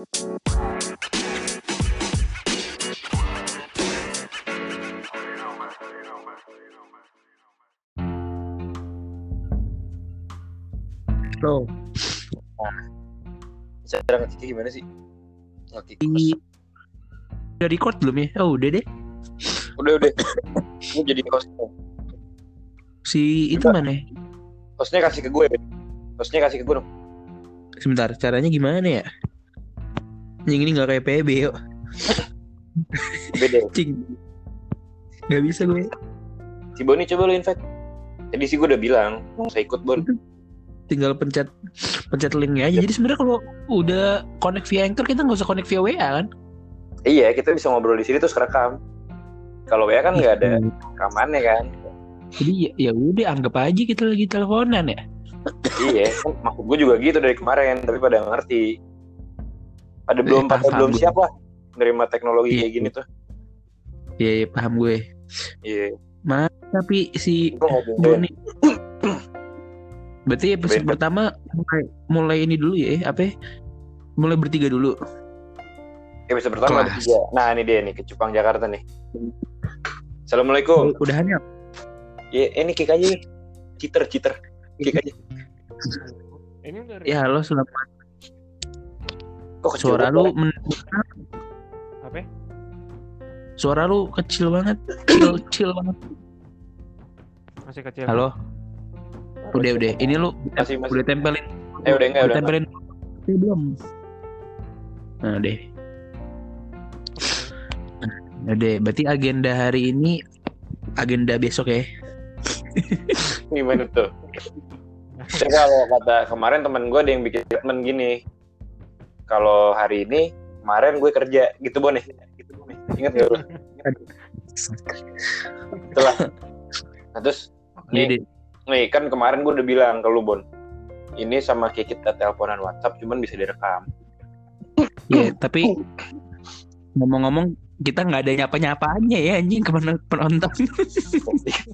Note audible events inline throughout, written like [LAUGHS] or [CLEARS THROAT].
Lo, Cara ngekiknya gimana sih? Ngekik udah record belum ya? Oh, udah deh. Udah udah. [COUGHS] Gue jadi host. Si itu Coba. mana? ya? Hostnya kasih ke gue. Hostnya kasih ke gue dong. Sebentar, caranya gimana ya? Yang ini nggak kayak PB yuk. Beda. [LAUGHS] Cing. Gak bisa gue. Si Boni coba lu invite. Tadi sih gue udah bilang, saya ikut Bon. Tinggal pencet pencet linknya aja. Jadi sebenarnya kalau udah connect via Anchor kita nggak usah connect via WA kan? Iya, kita bisa ngobrol di sini terus rekam. Kalau WA kan nggak ada Hmm. rekamannya kan. Jadi ya, ya udah anggap aja kita lagi teleponan ya. iya, kan maksud gue juga gitu dari kemarin, tapi pada ngerti. Pada belum paham, pada belum gue. siap lah nerima teknologi Iya. kayak gini tuh. Iya, iya paham gue. Iya. Tapi si Gue ngobrol Boni Berarti episode pertama mulai, mulai ini dulu ya, apa ya? Mulai bertiga dulu. episode pertama ada Kelas. tiga. Nah ini dia nih ke Cupang Jakarta nih. Assalamualaikum. Udahannya Ya, ini kick aja. Citer, citer. Kick aja. Ini udah Ya halo selamat Kok kecil Suara lu men- apa? Suara lu kecil banget Chill, chill banget Masih kecil. Halo Udah udah Ini lu Masih, masih. Udah tempelin Eh udah enggak, udah. tempelin Udah belum Nah deh Nah deh Berarti agenda hari ini Agenda besok ya Gimana tuh? Ya, kalau kata kemarin temen gue ada yang bikin statement gini. Kalau hari ini, kemarin gue kerja gitu Bon ya? Gitu, Bon, ya? Ingat gak lu? Itulah. Nah terus, Iya nih, nih kan kemarin gue udah bilang ke lu Bon. Ini sama kayak kita teleponan WhatsApp, cuman bisa direkam. Iya tapi Ngomong-ngomong kita nggak ada nyapa-nyapaannya ya anjing ke pen- penonton.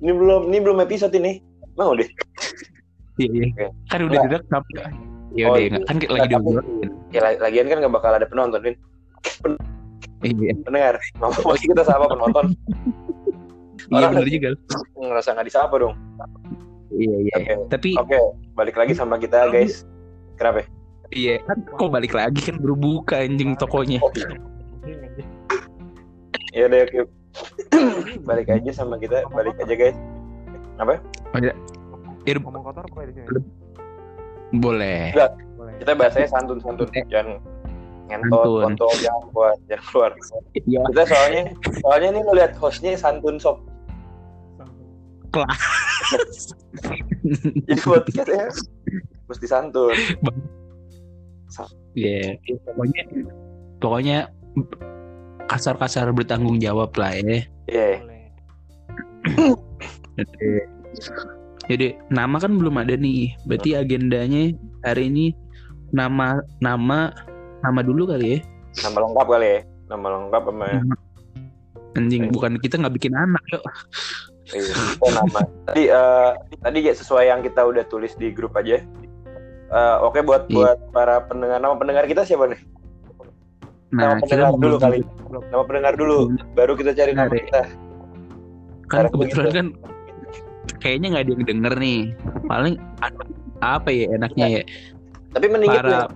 Ini belum, ini belum episode ini. Mau deh. Iya iya. Kan udah Nggak. direkam. Ya Oh, udah iya. kan lagi Nggak, diobrolin. Ya, la- lagian kan gak bakal ada penonton, Vin. Iya. Pendengar, ngomong masih kita sama penonton. [LAUGHS] Iya Orang- benar juga. Ngerasa gak disapa dong. Iya iya. Oke. Tapi Oke, balik lagi sama kita guys. Kenapa? ya? iya kan kok balik lagi kan baru buka anjing tokonya. Oh, ya udah oke. balik aja sama kita, balik aja guys. Apa? Ya, udah, Ngomong kotor apa ya di sini? Boleh. Boleh. Kita bahasanya santun-santun, jangan ngentot, Santun. kontol, jangan keluar, jangan keluar. Iya. Kita soalnya, soalnya nih ngeliat hostnya santun sob. Jadi podcastnya mesti santun. Iya. Pokoknya pokoknya kasar-kasar bertanggung jawab lah ya. Iya. Jadi nama kan belum ada nih. Berarti agendanya hari ini nama nama nama dulu kali ya. Nama lengkap kali ya. Nama lengkap sama Anjing Iya. bukan kita nggak bikin anak yuk. Iya, nama. Tadi eh, tadi ya sesuai yang kita udah tulis di grup aja. Eh, Oke buat Iya. buat para pendengar nama pendengar kita siapa nih? Nah nama kita pendengar dulu kali. Nama pendengar dulu. Baru kita cari nama ya. kita. kan Cara kebetulan begitu. kan kayaknya nggak ada yang denger nih. Paling apa ya enaknya ya Tapi mending itu para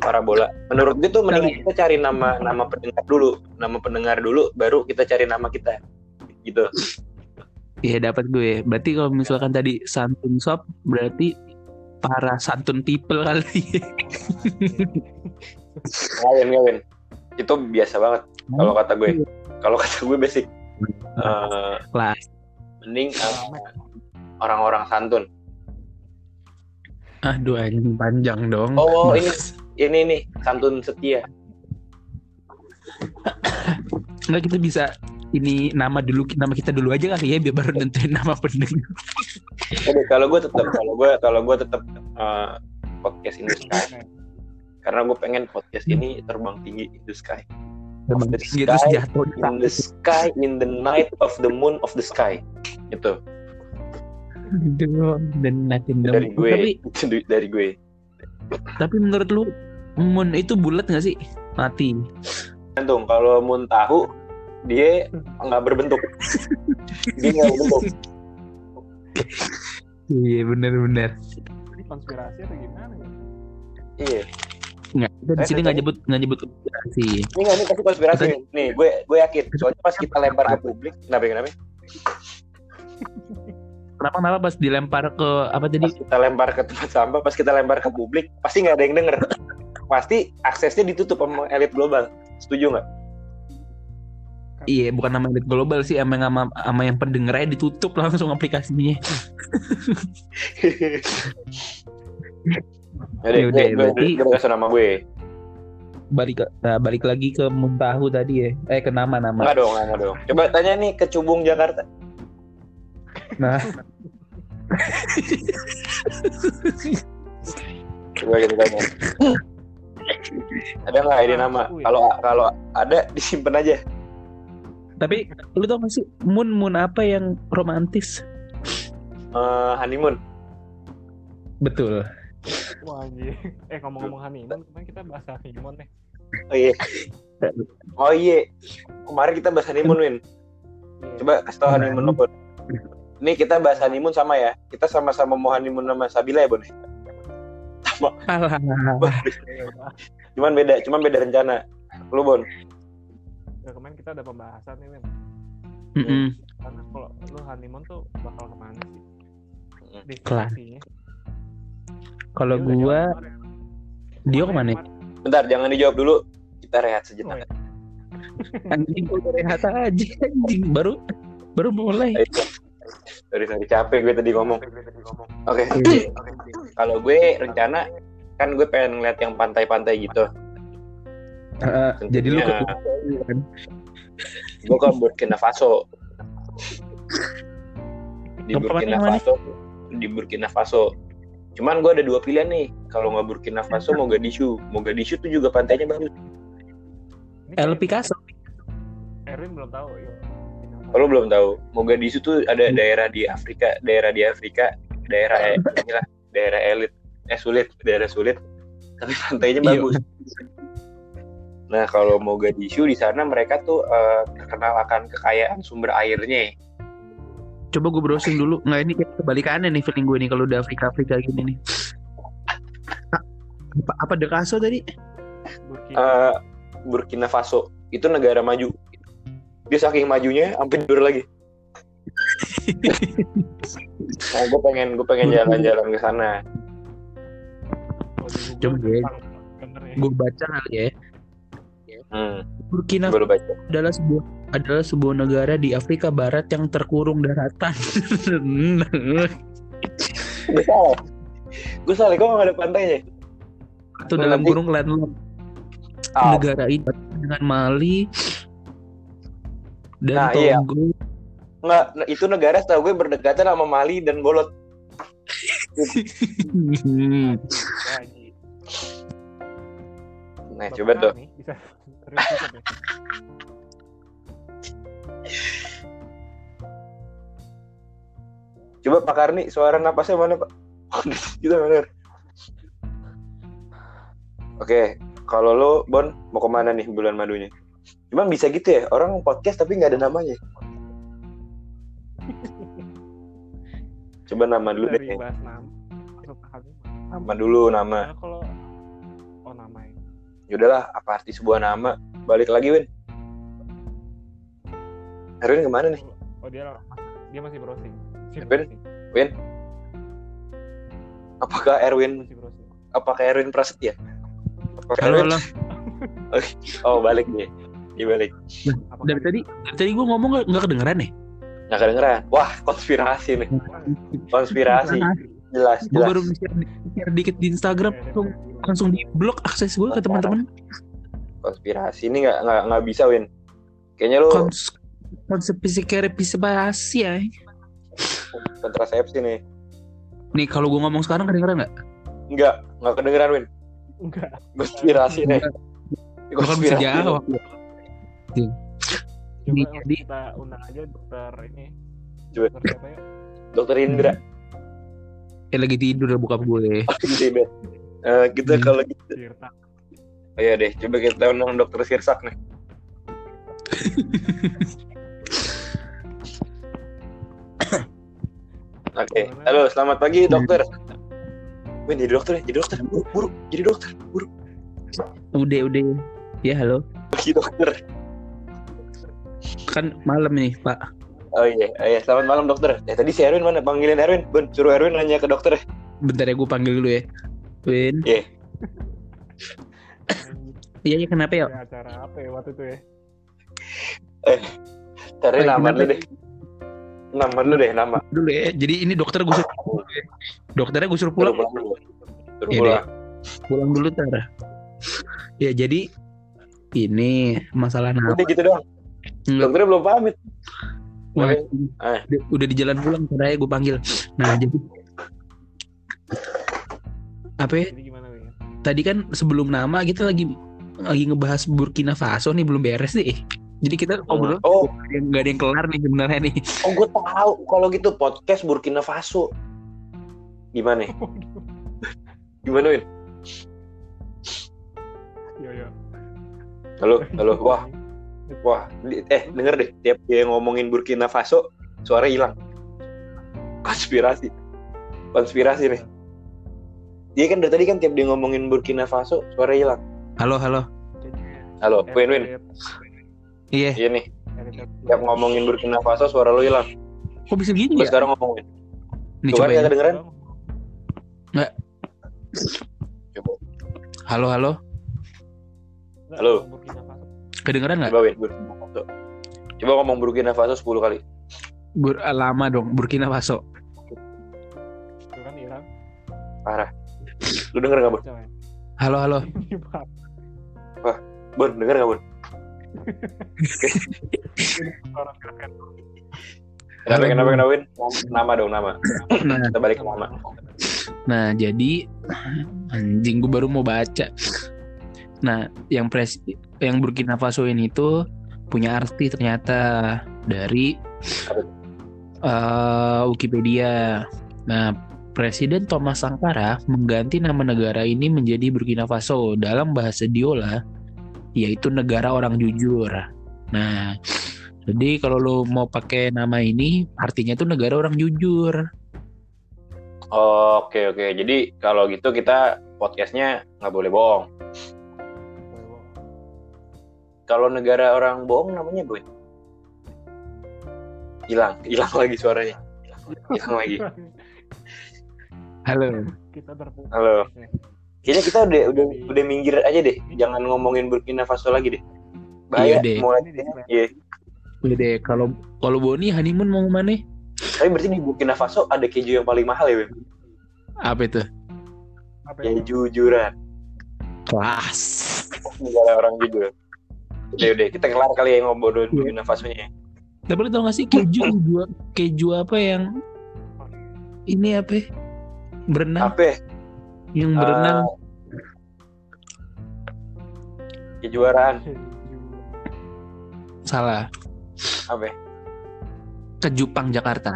para bola. Menurut gue tuh mending kita cari nama nama pendengar dulu, nama pendengar dulu, baru kita cari nama kita. Gitu. ya dapat gue. Berarti kalau misalkan tadi santun shop berarti para santun people kali. [LAUGHS] Ngawin ngawin. Itu biasa banget kalau kata gue. Kalau kata gue basic. Eh, Lah. Mending eh, orang-orang santun. Aduh anjing panjang dong. Oh, ini ini nih santun setia. Nggak kita bisa ini nama dulu nama kita dulu aja kali ya biar baru nentuin nama pendengar. Oke, kalau gue tetap kalau gue kalau gue tetap eh, podcast in the sky. Karena gue pengen podcast ini terbang tinggi in the sky. Terbang the tinggi terus sky, jatuh di In the sky, in the night of the moon of the sky. [LAUGHS] Itu Aduh, dan natin dong. dari gue. Tapi [LAUGHS] dari gue. tapi menurut lu Moon itu bulat nggak sih? Mati. Gantung kalau mun tahu dia nggak berbentuk. [LAUGHS] dia nggak berbentuk. Iya benar-benar. Ini konspirasi atau gimana ya? Iya. Nggak, kita di Eh, sini nggak nyebut nggak nyebut konspirasi. Ini nggak ini pasti konspirasi nih. Nih, gue gue yakin. Soalnya pas kita lempar ke publik, kenapa kenapa? Kenapa kenapa pas dilempar ke apa tadi? Pas kita lempar ke tempat sampah, pas kita lempar ke publik, pasti nggak ada yang denger. Pasti aksesnya ditutup sama elit global. Setuju nggak? Iya, bukan nama elit global sih, emang sama, sama yang pendengarnya ditutup langsung aplikasinya. [LAUGHS] Jadi, gue, gue, berarti- gue kasih nama gue. Balik nah, balik lagi ke Muntahu tadi ya. Eh ke nama-nama. Enggak dong, enggak dong. Coba tanya nih ke Cubung Jakarta. Nah, Coba kita tanya. ada nggak ide nama? Kalau kalau ada disimpan aja. tapi lu tau gak sih Moon Moon apa yang romantis? Eh, honeymoon. Betul. Wah anjir. [LAUGHS] Eh ngomong-ngomong honeymoon, kemarin kita bahas honeymoon nih. Oh iya. Oh iya. Kemarin kita bahas honeymoon, Win. Coba kasih tau honeymoon lo, Bon. Ini kita bahas honeymoon sama ya. Kita sama-sama mau honeymoon sama Sabila ya, Bon. Alah. Cuman beda, cuman beda rencana. Lu, Bon. Ya, kemarin kita ada pembahasan nih, Win. Mm-mm. Karena kalau lu honeymoon tuh bakal ke mana sih? Mm. Destinasinya. Kalau gua. Dio ke mana? Bentar, jangan dijawab dulu. Kita rehat Oh, sejenak. ya. [LAUGHS] Anjing gua udah rehat aja anjing baru baru mulai. Ayo. Sorry, sorry. Capek gue tadi ngomong. Oke. Iya. Kalau gue rencana kan gue pengen ngeliat yang pantai-pantai gitu. Heeh, jadi lu ke Tentunya. kan? gue ke Burkina Faso di Burkina? Faso di Burkina Faso cuman gue ada dua pilihan nih. Kalau nggak Burkina Faso Mogadishu Mogadishu tuh juga pantainya bagus. Ini El kayak Picasso. Erwin belum tahu, yuk. kalau belum tahu Mogadishu tuh ada daerah di Afrika daerah di Afrika daerah eh, [LAUGHS] inilah daerah elit. Eh sulit daerah sulit. Tapi pantainya Iya. bagus. Nah kalau Mogadishu di sana mereka tuh eh, terkenal akan kekayaan sumber airnya Coba gue browsing dulu. Nggak ini kayak kebalikannya nih feeling gue nih kalau udah Afrika Afrika gini nih. Apa, apa De Casso tadi? Burkina. Eh, Burkina Faso itu negara maju dia saking majunya sampai tidur lagi [LAUGHS] nah gue pengen gue pengen jalan-jalan ke sana coba bener ya. Gue baca kali ya. hmm, Burkina baru baca adalah sebuah adalah sebuah negara di Afrika Barat yang terkurung daratan. gue salah gue salah kok nggak ada pantainya Itu dalam Nanti- kurung landlocked Ah, negara ini dengan Mali dan Nah, iya. Togo. nggak nah, itu negara setahu gue berdekatan sama Mali dan Bolot [LAUGHS] nah coba tuh bisa. Coba Pak Karni suara napasnya mana Pak? [LAUGHS] Gitu bener oke kalau lo Bon mau ke mana nih bulan madunya? Emang bisa gitu ya? Orang podcast tapi nggak ada namanya. Coba nama dulu deh. bahas nama. Nama dulu nama. Nah, kalau oh namanya. yaudahlah apa arti sebuah nama? Balik lagi Win Erwin ke mana nih Oh dia dia masih browsing. Masih Erwin? browsing. apakah Erwin Masih browsing. apakah Erwin Prasetya apakah Halo, Erwin halo. [LAUGHS] oh balik dia dia balik Apakah Dari tadi, dari tadi gue ngomong nggak nggak kedengeran nih. nggak kedengeran wah konspirasi nih konspirasi jelas Gue baru share, share dikit di Instagram langsung langsung di blok akses gue ke teman-teman. konspirasi ini nggak nggak nggak bisa Win kayaknya lu Kons konsep psikorepisipasi ya. kontrasepsi nih Nih kalau gue ngomong sekarang kedengeran nggak? nggak nggak kedengeran Win Enggak. konspirasi nih Bahkan bisa jawab. Coba Ini langsung jadi- kita undang aja dokter ini. Coba. Dokter siapa ya? dokter Indra Eh lagi tidur bokap gue. [LAUGHS] deh Eh, kita Hmm. kalau gitu Tirta. Oh iya deh, coba kita undang dokter Sirsak nih. [LAUGHS] Oke, halo selamat pagi dokter. Wih, jadi dokter ya, jadi dokter, buru, buru, jadi dokter, buru, Udah udah. Ya halo. jadi dokter. Kan malam nih Pak. Oh iya, oh iya, selamat malam dokter. Ya tadi si Erwin mana? Panggilin Erwin, Bun, suruh Erwin nanya ke dokter. Bentar ya gue panggil dulu ya. Win. Iya. Iya iya kenapa ya? Acara apa ya waktu itu ya? Cari Oh, nama deh. Nama lu deh, nama. Dulu ya. Jadi ini dokter gue suruh pulang ya. Dokternya gue suruh Suruh pulang. pulang dulu. Suruh Iya pulang. Pulang dulu tar. Ya jadi ini masalah nama. Udah gitu doang. Dokternya belum pamit. Wah, Eh. udah, udah di jalan pulang caranya gue panggil. Nah jadi apa ya? Tadi kan sebelum nama kita lagi lagi ngebahas Burkina Faso nih belum beres nih. Jadi kita ngobrol Oh, nggak ada yang- nggak ada yang kelar nih sebenarnya nih. oh gue tahu kalau gitu podcast Burkina Faso. Gimana? [LAUGHS] ya? Gimana, Win? Yo yo. Halo, [LAUGHS] halo. Wah, wah. Eh, denger deh. Tiap dia ngomongin Burkina Faso, suara hilang. Konspirasi. Konspirasi nih. Dia kan dari tadi kan tiap dia ngomongin Burkina Faso, suara hilang. Halo halo. Halo, Win, Win. Iya. Iya nih. Tiap ngomongin Burkina Faso, suara lu hilang. Kok bisa gini Coba ya? sekarang ngomongin. Nih Coba coba ya ya. kedengeran. Coba. Halo halo. Halo. Kedengeran nggak? Coba Win, Burkina Faso. Coba ngomong Burkina Faso 10 kali. Bur- ah, lama dong Burkina Faso. Kan Iran. Parah. Lu denger gak, Bun? Halo halo. Ini Pak. Bun, denger gak, Bun? Kenapa, kenapa, kenapa, Win? Nama dong, nama. Nah, Kita balik ke nama. nah jadi anjing gue baru mau baca. Nah, yang pres yang Burkina Faso ini tuh punya arti ternyata dari eh, Wikipedia. Nah, Presiden Thomas Sankara mengganti nama negara ini menjadi Burkina Faso dalam bahasa Diola, yaitu negara orang jujur. Nah, jadi kalau lo mau pakai nama ini, artinya tuh negara orang jujur. Oke, oke. Jadi kalau gitu kita podcastnya nggak boleh bohong. Kalau negara orang bohong namanya gue. Hilang, hilang lagi suaranya. Hilang lagi. [LAUGHS] Halo. Kita. Halo. Kayaknya kita udah udah udah minggir aja deh. Jangan ngomongin Burkina Faso lagi deh. Iya Bahaya. deh. Mulai, Ini di- iya. Udah deh, kalau kalau Boni honeymoon mau ke mana? Tapi berarti di Burkina Faso ada keju yang paling mahal ya, Beb? Apa itu? Apa ya? Kejujuran. Kelas. Negara orang jujur. Udah, udah. Kita kelar kali ya ngobrol Burkina Faso-nya. Tapi lo tau gak sih keju [LAUGHS] keju, keju apa yang ini apa? ya? Berenang, Apa? Ya? yang berenang. Ah, kejuaraan. Salah. Apa? ya? Ke Jepang Jakarta.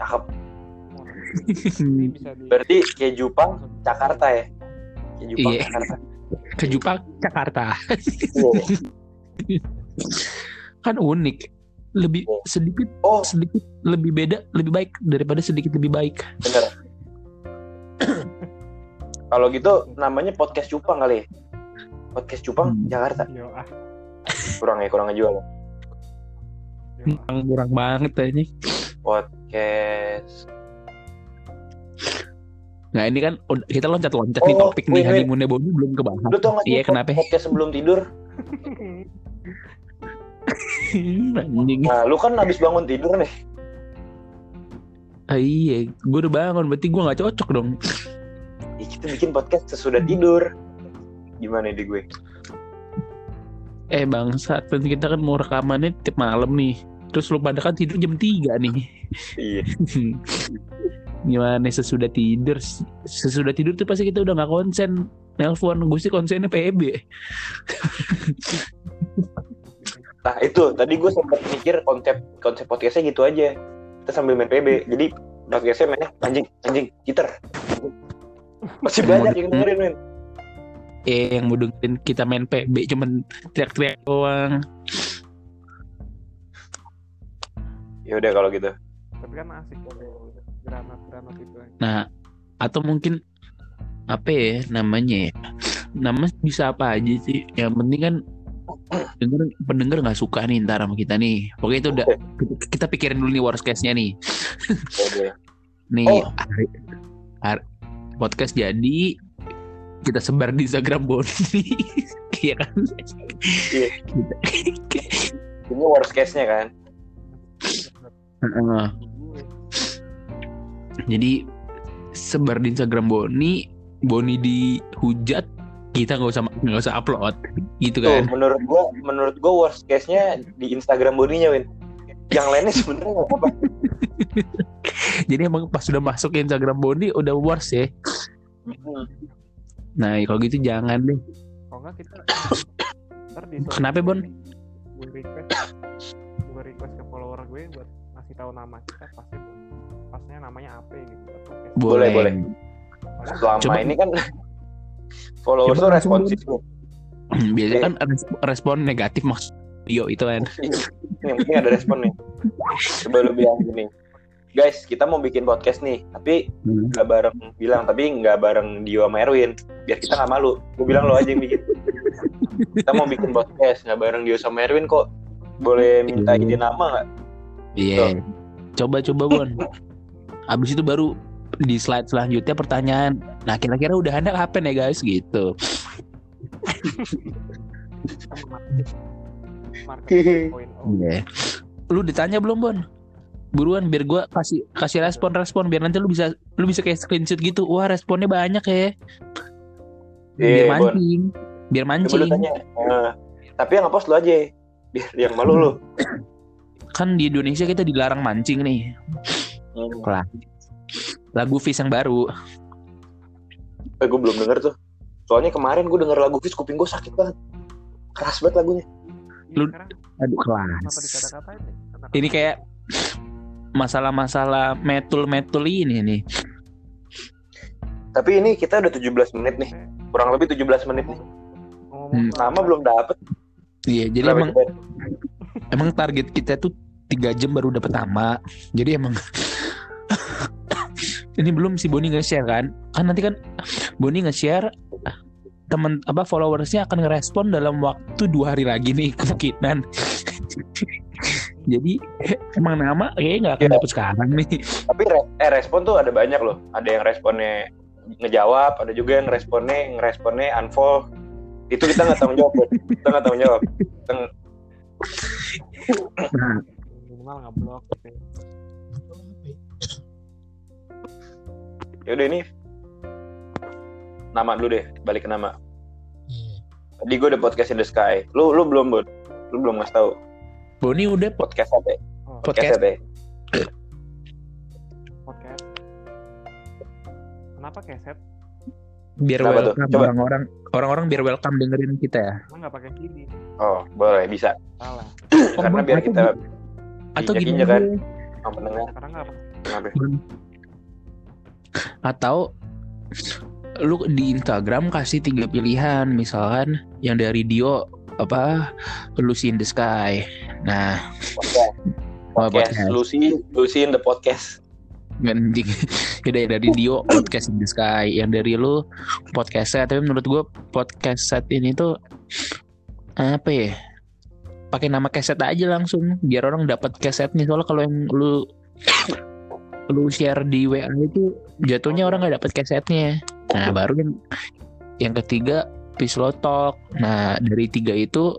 Cakep. Di Berarti kayak Jepang, Jakarta ya? Kayak Jepang, Iya. Jakarta. Ke Jepang Jakarta. Iya. Kan unik. Lebih Oh. sedikit Oh, sedikit lebih beda, lebih baik daripada sedikit lebih baik. bener. Kalau gitu namanya podcast Cupang kali ya? Podcast Cupang, Hmm. Jakarta. Yo ah. Kurang ya, kurang ngejual. Ah. Kurang, kurang banget ini. Podcast. Nah ini kan kita loncat-loncat nih Oh, topik nih wait. honeymoonnya Boni belum kebahas. Lu tau gak sih Iya, kenapa? podcast sebelum tidur? [LAUGHS] Anjing. Nah, lu kan habis bangun tidur nih. Ah, iya, gue udah bangun, berarti gue nggak cocok dong. Bikin podcast sesudah tidur. Gimana di gue? Eh bangsat, nanti kita kan mau rekamannya tiap malam nih. Terus lu pada kan tidur jam 3 nih. Iya. [LAUGHS] Gimana sesudah tidur? Sesudah tidur tuh pasti kita udah nggak konsen. Nelpon, gue sih konsennya PB. [LAUGHS] Nah itu tadi gue sempat mikir konsep konsep podcastnya gitu aja. Kita sambil main PB. Jadi podcastnya mainnya anjing anjing gitar. Masih banyak yang dengerin men. eh yang mau dengerin kita main PB cuman teriak-teriak doang Ya udah kalau gitu. Tapi kan asik kalau granat-granat itu. nah atau mungkin apa ya namanya ya nama bisa apa aja sih yang penting kan denger pendengar nggak suka nih ntar sama kita nih pokoknya itu udah kita- kita pikirin dulu nih worst case nya nih nih Oh. hari- hari- podcast jadi kita sebar di Instagram Boni [LAUGHS] iya kan Iya. Kita- [LAUGHS] Ini worst case-nya kan. Heeh. jadi sebar di Instagram Boni Boni dihujat kita nggak usah nggak usah upload gitu Tuh, kan menurut gua menurut gua worst case-nya di Instagram bodinya, Win. Yang lainnya sebenarnya nggak apa-apa. [LAUGHS] jadi emang pas sudah masuk ke Instagram Boni udah worse ya Hmm. nah kalau gitu jangan deh Kalau enggak kita ntar di Kenapa, Bon? Gue request gue request ke follower gue buat ngasih tahu nama kita pasti pasnya namanya apa gitu buat podcast. Boleh, boleh. Selama Coba- ini kan [LAUGHS] followers Coba tuh responsif [CLEARS THROAT] biasanya kan res- respon negatif maksud Yo itu kan Yang penting ada responnya. Coba lu bilang gini. Guys, kita mau bikin podcast nih, tapi Hmm. nggak bareng bilang, tapi nggak bareng Dio sama Erwin, biar kita nggak malu. Gue bilang lo aja yang bikin. Kita mau bikin podcast nggak bareng Dio sama Erwin kok. Boleh minta Iya. ide nama nggak? iya coba coba Bon abis itu baru di slide selanjutnya pertanyaan nah kira-kira udah ada apa nih guys gitu [LAUGHS] marketing [LAUGHS] point oh. Iya. lu ditanya belum Bon buruan biar gua kasih kasih respon respon biar nanti lu bisa lu bisa kayak screenshot gitu wah responnya banyak ya biar Iya, Bon. mancing biar Coba lu mancing tanya. Eh, tapi yang ngepost lu aja, biar yang malu lu. kan di Indonesia kita dilarang mancing nih Hmm. lagu Fish yang baru Eh, gue belum denger tuh. Soalnya kemarin gue denger lagu Fish, kuping gue sakit banget. Keras banget lagunya. Iya, Lu- sekarang aduh kelas ini kayak masalah-masalah metul-metul ini nih Tapi ini kita udah 17 menit nih. Kurang lebih 17 menit nih. Hmm. Nama belum dapet. iya jadi Kenapa emang emang target kita tuh tiga jam baru dapet nama jadi emang [COUGHS] ini belum si Boni nge-share kan kan nanti kan Boni nge-share temen apa followersnya akan ngerespon dalam waktu dua hari lagi nih kemungkinan [LAUGHS] jadi emang nama kayaknya nggak akan Iya. dapet sekarang nih Tapi re- eh, respon tuh ada banyak loh. Ada yang responnya ngejawab, ada juga yang responnya ngeresponnya unfollow. Itu kita nggak tanggung jawab. Kita nggak tanggung jawab. Kita nah, minimal nggak blok gitu ya. Yaudah ini nama dulu deh, balik ke nama. Tadi gue udah podcast in the sky. Lu lu belum bud? Lu belum ngasih tahu Boni udah po- podcast apa? Oh, podcast apa? ya? podcast kenapa keset biar Kenapa tuh? welcome Coba. orang-orang orang-orang biar welcome dengerin kita ya emang nggak pakai CD Oh boleh bisa. salah [COUGHS] Karena Bon, biar kita atau gimana kan. Yang pendengar. sekarang Kenapa? atau lu di Instagram kasih tiga pilihan misalkan yang dari Dio apa Lucy in the Sky nah Podcast. oh, Podcast. Lucy, Lucy in the podcast. Anjing. Yaudah, yang dari Dio podcast in the Sky yang dari lu podcast set tapi menurut gue podcast set ini tuh apa ya pakai nama keset aja langsung biar orang dapat keset nih soalnya kalau yang lu lu share di WA itu jatuhnya orang nggak dapat kesetnya nah baru yang yang ketiga pislotok nah dari tiga itu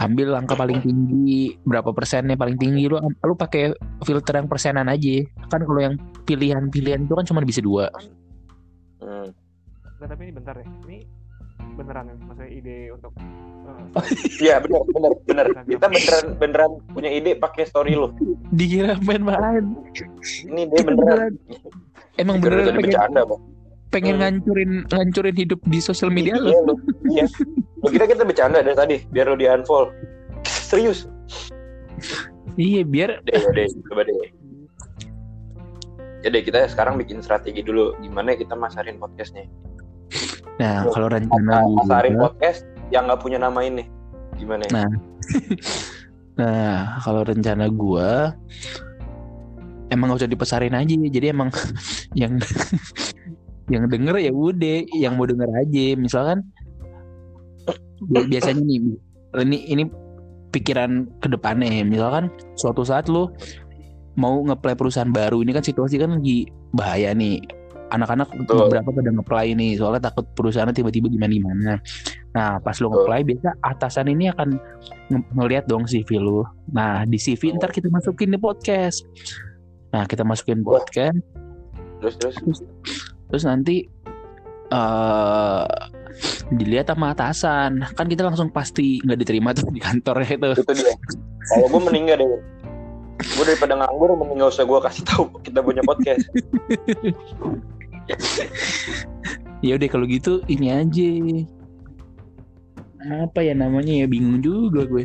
ambil angka paling tinggi berapa persennya paling tinggi lu lu pakai filter yang persenan aja kan kalau yang pilihan-pilihan itu kan cuma bisa dua Hmm. Nggak, tapi ini bentar ya ini beneran ya maksudnya ide untuk [LAUGHS] Iya benar benar benar. Kita beneran beneran punya ide pakai story lu. dikira main-main Ini dia beneran. emang Beneran beneran pengen, bercanda, Bang. Pengen Hmm. ngancurin ngancurin hidup di sosial media lo Iya. Iya. Lu kira kita bercanda dari tadi biar lu di unfollow. Serius. iya biar Deh, deh, coba deh. Jadi kita sekarang bikin strategi dulu gimana kita masarin podcastnya. Nah, Tuh, kalau rencana Mas gua, Arif podcast yang nggak punya nama ini gimana ya? Nah. [LAUGHS] nah kalau rencana gua emang gak usah dipesarin aja. Jadi emang [LAUGHS] yang yang denger ya udah, yang mau denger aja. Misalkan bi- biasanya nih ini ini pikiran ke depannya misalkan suatu saat lu mau ngeplay perusahaan baru ini kan situasi kan lagi bahaya nih. Anak-anak beberapa pada ngeplay nih soalnya takut perusahaannya tiba-tiba gimana gimana nah pas Betul. ngeplay biasa atasan ini akan nge- ngeliat dong CV lu. Nah di CV ntar kita masukin di podcast. Nah kita masukin podcast. Terus terus. Terus nanti eh dilihat sama atasan. Kan kita langsung pasti nggak diterima tuh di kantor itu. Itu dia. Kalau gue meninggal deh. Gue daripada nganggur mending nggak usah gue kasih tahu kita punya podcast. [LAUGHS] Ya udah kalau gitu ini aja. Apa ya namanya ya? Bingung juga gue.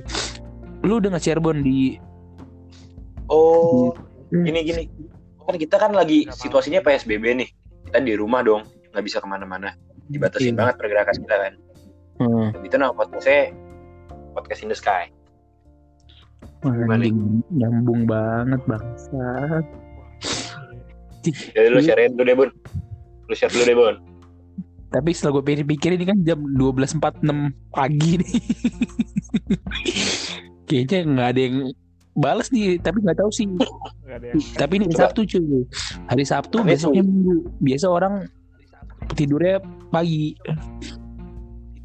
Lu udah nge-share bon di oh Hmm. gini gini. Kan kita kan lagi situasinya psbb nih kita di rumah dong nggak bisa ke mana-mana. Dibatasin Iya. banget pergerakan kita kan. Hmm, itu nama podcastnya podcast in the sky. Gimana? anjing, nyambung banget bangsat. Jadi lu share dulu deh bun. Lu share dulu deh bun. Tapi setelah gue pikir-pikir ini kan jam 12.46 pagi nih. [LAUGHS] Kayaknya nggak ada yang balas nih tapi nggak tahu sih. Yang tapi ini Coba. Sabtu cuy. Hari Sabtu Aneh besoknya Minggu. Biasa orang tidurnya pagi.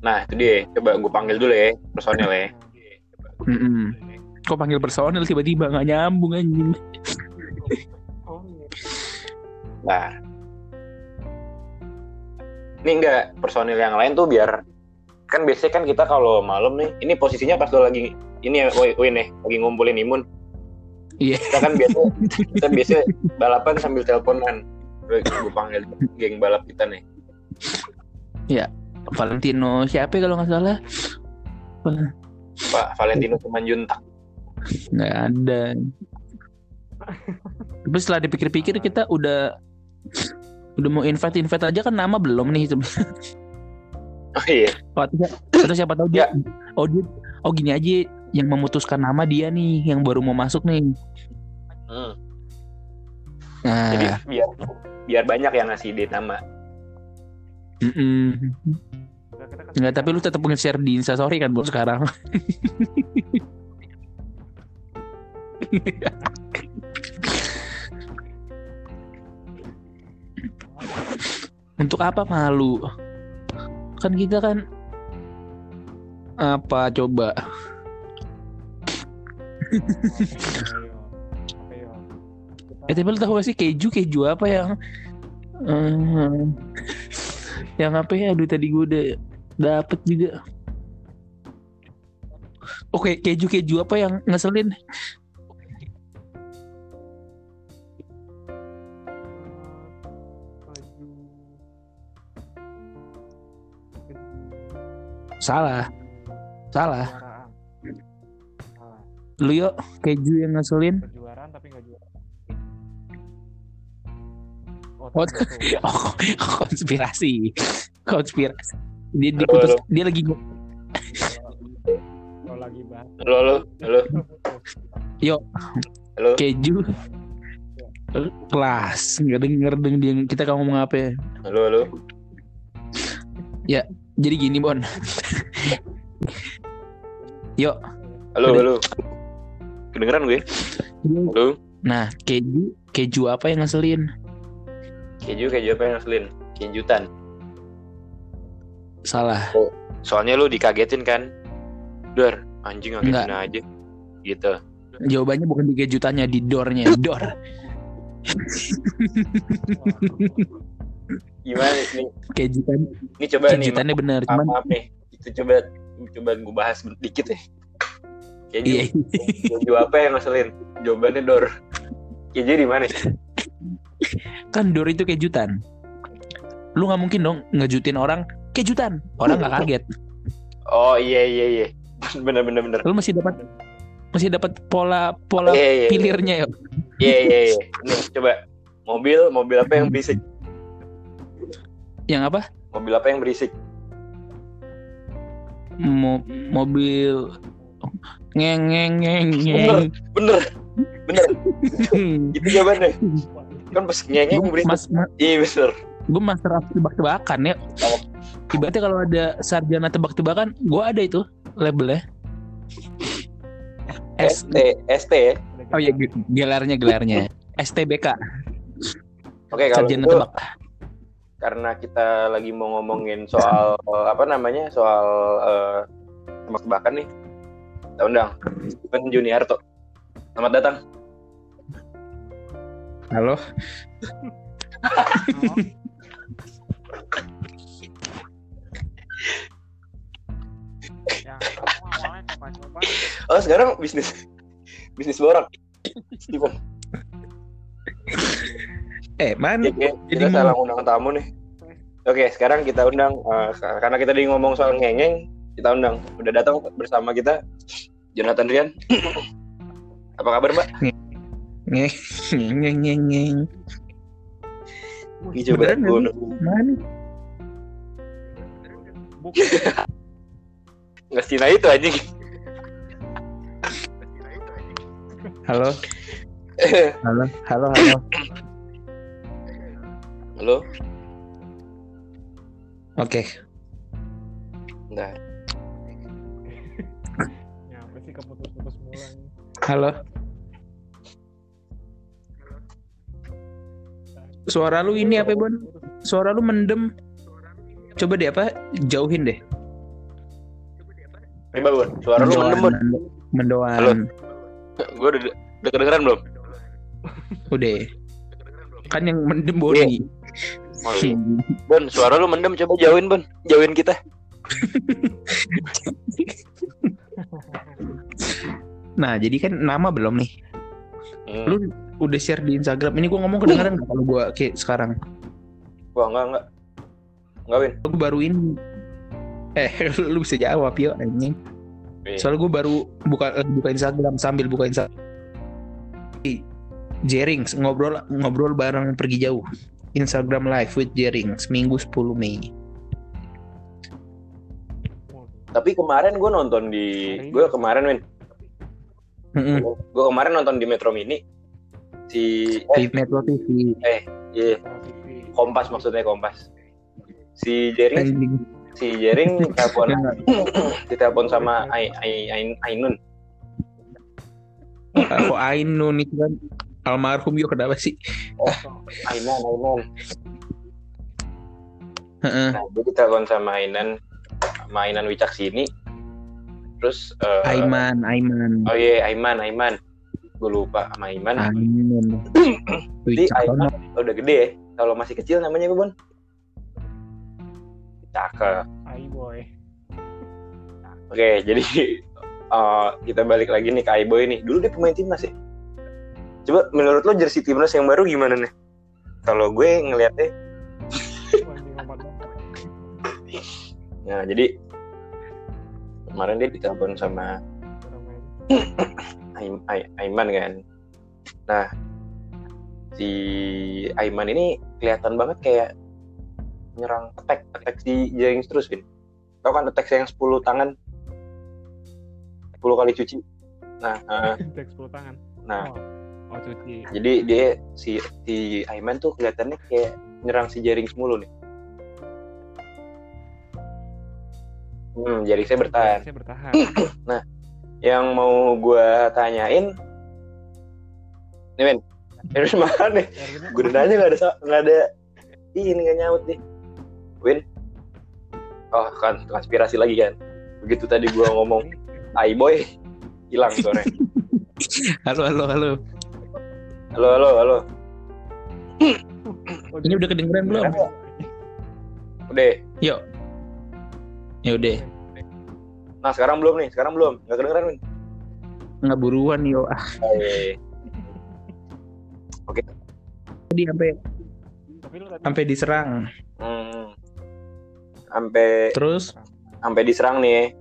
Nah itu dia. Coba gue panggil dulu ya personil ya. Mm-mm. kok panggil personil? Tiba-tiba nggak nyambung anjing. Nah. Ini enggak personil yang lain tuh biar kan biasanya kan kita kalau malam nih ini posisinya pas lo lagi ini ya woi nih lagi ngumpulin imun. Iya. kita kan biasa kita biasa balapan sambil teleponan. Gue panggil geng balap kita nih. Valentino siapa ya kalau nggak salah? Pak Valentino Simanjuntak. Nggak ada. Tapi setelah dipikir-pikir kita udah udah mau invite invite aja kan nama belum nih oh iya. Atau, atau siapa tahu dia oh dia oh gini aja yang memutuskan nama dia nih yang baru mau masuk nih Hmm. nah jadi biar biar banyak yang ngasih ide nama Udah, mm-mm. kita kasih Nggak, tapi lu tetap nge-share di Instastory kan buat sekarang. Untuk apa malu? Kan kita kan apa coba? [LAUGHS] Eh tapi lu tahu gak sih keju keju apa yang eh, yang apa ya? Aduh tadi gue udah dapet juga. Oke keju keju apa yang ngeselin? Salah, salah. Lu yuk keju yang ngeselin. Kejuaraan tapi nggak juara. Oh, Oh. [LAUGHS] Oh, konspirasi, konspirasi. Dia, dia, Halo, putus- halo. dia lagi Kalau lagi bahas. halo halo halo Yuk. halo keju kelas nggak denger deng dia kita kamu ngomong apa ya. halo halo jadi gini bon yuk halo Udah. halo kedengeran gue. Halo nah keju keju apa yang ngeselin? Keju keju apa yang ngeselin? Kejutan salah. Soalnya lu dikagetin kan? Dor anjing ngagetin aja. Gitu. Jawabannya bukan di kejutannya di dornya. Dor. Gimana nih? Kejutan. ini coba nih kejutannya bener maaf, cuman maaf nih. Itu coba coba gue bahas dikit ya keju. Iya. Keju apa yang ngeselin? Jawabannya Dor. Keju di mana? Kan dor itu kejutan. Lu nggak mungkin dong ngejutin orang kejutan. Orang nggak kaget. Oh iya iya iya. Bener bener bener. Lu masih dapat masih dapat pola pola iya iya iya. pilirnya ya? Iya iya iya. Nih coba. Mobil mobil apa yang bisa yang apa? Mobil apa yang berisik? Mo- mobil ngeng ngeng ngeng Bener, ngeng. bener, bener. [LAUGHS] Itu jawabannya. Kan pas ngengeng Gue berisik. mas, ma- Iya bener. gue master of tebak-tebakan ya. Ibaratnya kalau ada sarjana tebak-tebakan, gue ada itu labelnya. ST, ST ya. Oh ya gelarnya gelarnya STBK Oke kalau sarjana itu tebak. karena kita lagi mau ngomongin soal apa namanya soal eh, tebak-tebakan nih. Kita undang Steven Juniarto. Selamat datang. Halo. ya Oh sekarang bisnis bisnis borak. Steven. Eh man, Jadi kita mau- salah undang tamu nih. Oke, sekarang kita undang eh, karena kita di ngomong soal ngengeng, kita undang. Udah datang bersama kita Jonathan Rian. Apa kabar, Mbak? ngeng ngeng ngeng ngeng. Ih, coba nggak. Mana? [LAUGHS] nggak Cina itu anjing. Halo. Halo, halo, halo. Halo. Oke. Bentar. Sih keputus-putus Halo. Suara lu ini apa, Bon? Suara lu mendem. Coba deh apa? Jauhin deh. Coba, Bon. Suara lu mendem, Bon. Mendoan. Halo. Gue udah, udah kedengeran belum? Udah. Kan yang mendem. Oh, iya. Bon, suara lu mendem. Coba jauhin, Bon. Jauhin kita. [LAUGHS] Nah, jadi kan nama belum nih. Hmm. Lu udah share di Instagram. Ini gua ngomong kedengeran nggak kalau gua kayak sekarang? Wah, enggak, enggak. Enggak, Win. Gua baru ini. Eh, [LAUGHS] lu bisa jawab anjing. Iya. Soalnya gue baru buka eh, buka Instagram sambil buka Instagram. Jerings ngobrol ngobrol bareng pergi jauh. Instagram live with Jerings minggu 10 Mei. Tapi kemarin gue nonton di... Gue kemarin, Win. Mm-mm. Gue kemarin nonton di Metro Mini. Si... Di Eh, Metro TV. iya. Kompas maksudnya Kompas. Si Jering si Jering [LAUGHS] telepon Nggak. [COUGHS] ditelepon sama Ai, Ai, Ai, Ainun. Kok Ainun itu kan almarhum yo kenapa sih? Ainan, Ainan. Heeh. Nah, dia ditelepon sama Ainan, sama Ainan Wicaksini. Terus eh, Aiman, Aiman. Oh iya, Aiman, Aiman. Gue lupa sama Aiman. Aiman. [CLEARS THROAT] Jadi Aiman cakep. udah gede ya. Kalau masih kecil namanya apa, Bon? Cakep. Ai boy Oke, jadi eh, kita balik lagi nih ke Aiboy nih. Dulu dia pemain timnas ya. Coba menurut lo jersey timnas yang baru gimana nih? Kalau gue lompat nah jadi kemarin dia ditelepon sama Aim- Ai- Aiman kan. Nah, si Aiman ini kelihatan banget kayak nyerang attack, attack si James terus, Vin. Tau kan attack yang 10 tangan? 10 kali cuci. Nah, eh, [LAUGHS] Teks 10 tangan nah oh, oh cuci jadi dia si si Aiman tuh kelihatannya kayak nyerang si Jerings mulu nih. Hmm, Jeringsnya bertahan. saya bertahan [CLEARS THROAT] Yang mau gua tanyain, nih men, terus mana nih? Gue udah nanya nggak ada nggak ada ini nggak nyaut nih Win oh kan konspirasi lagi kan begitu tadi gue [LAUGHS] ngomong ai boy hilang sore [LAUGHS] Halo, halo, halo. halo halo halo Ini udah kedengeran belum? udah Yuk. Ya udah. Nah sekarang belum nih sekarang belum. Nggak kedengeran Win. Nggak buruan yo. Ah, Eh, tadi sampai tapi lu tadi sampai diserang. hmm, sampai Terus? Sampai diserang nih.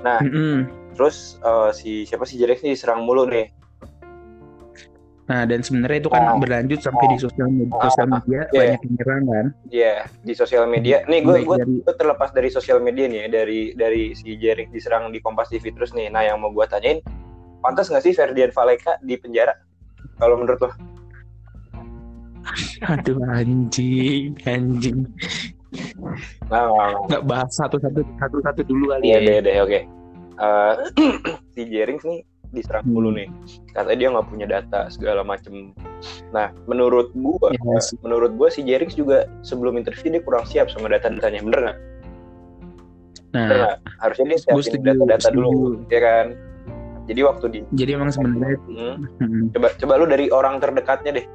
Nah mm-mm. terus eh, si siapa sih Jereks nih diserang mulu nih Nah, dan sebenarnya itu kan Ah. berlanjut sampai di sosial media, Ah, sosial media iya. banyak yang nyerang kan. Iya, di sosial media. Nih gue Baik gue dari- terlepas dari sosial media nih ya, dari dari si Jering diserang di Kompas TV terus nih. Nah, yang mau gue tanyain, pantas nggak sih Ferdian Valeka di penjara? Kalau menurut lo? [LAUGHS] Aduh anjing, anjing. Nah. Nggak bahas satu-satu satu-satu dulu kali Iya ya. deh deh oke. Eh, [CLEARS THROAT] si Jerings nih diserang Hmm. mulu nih. Katanya dia nggak punya data segala macem. Nah menurut gua, Ya, sih. menurut gua si Jerings juga sebelum interview dia kurang siap sama data-datanya bener nggak? Bener Nah, nggak? Harusnya dia siapin setuju, data-data dulu, setuju. ya kan? Jadi waktu di jadi emang sebenarnya Hmm, hmm, coba coba lu dari orang terdekatnya deh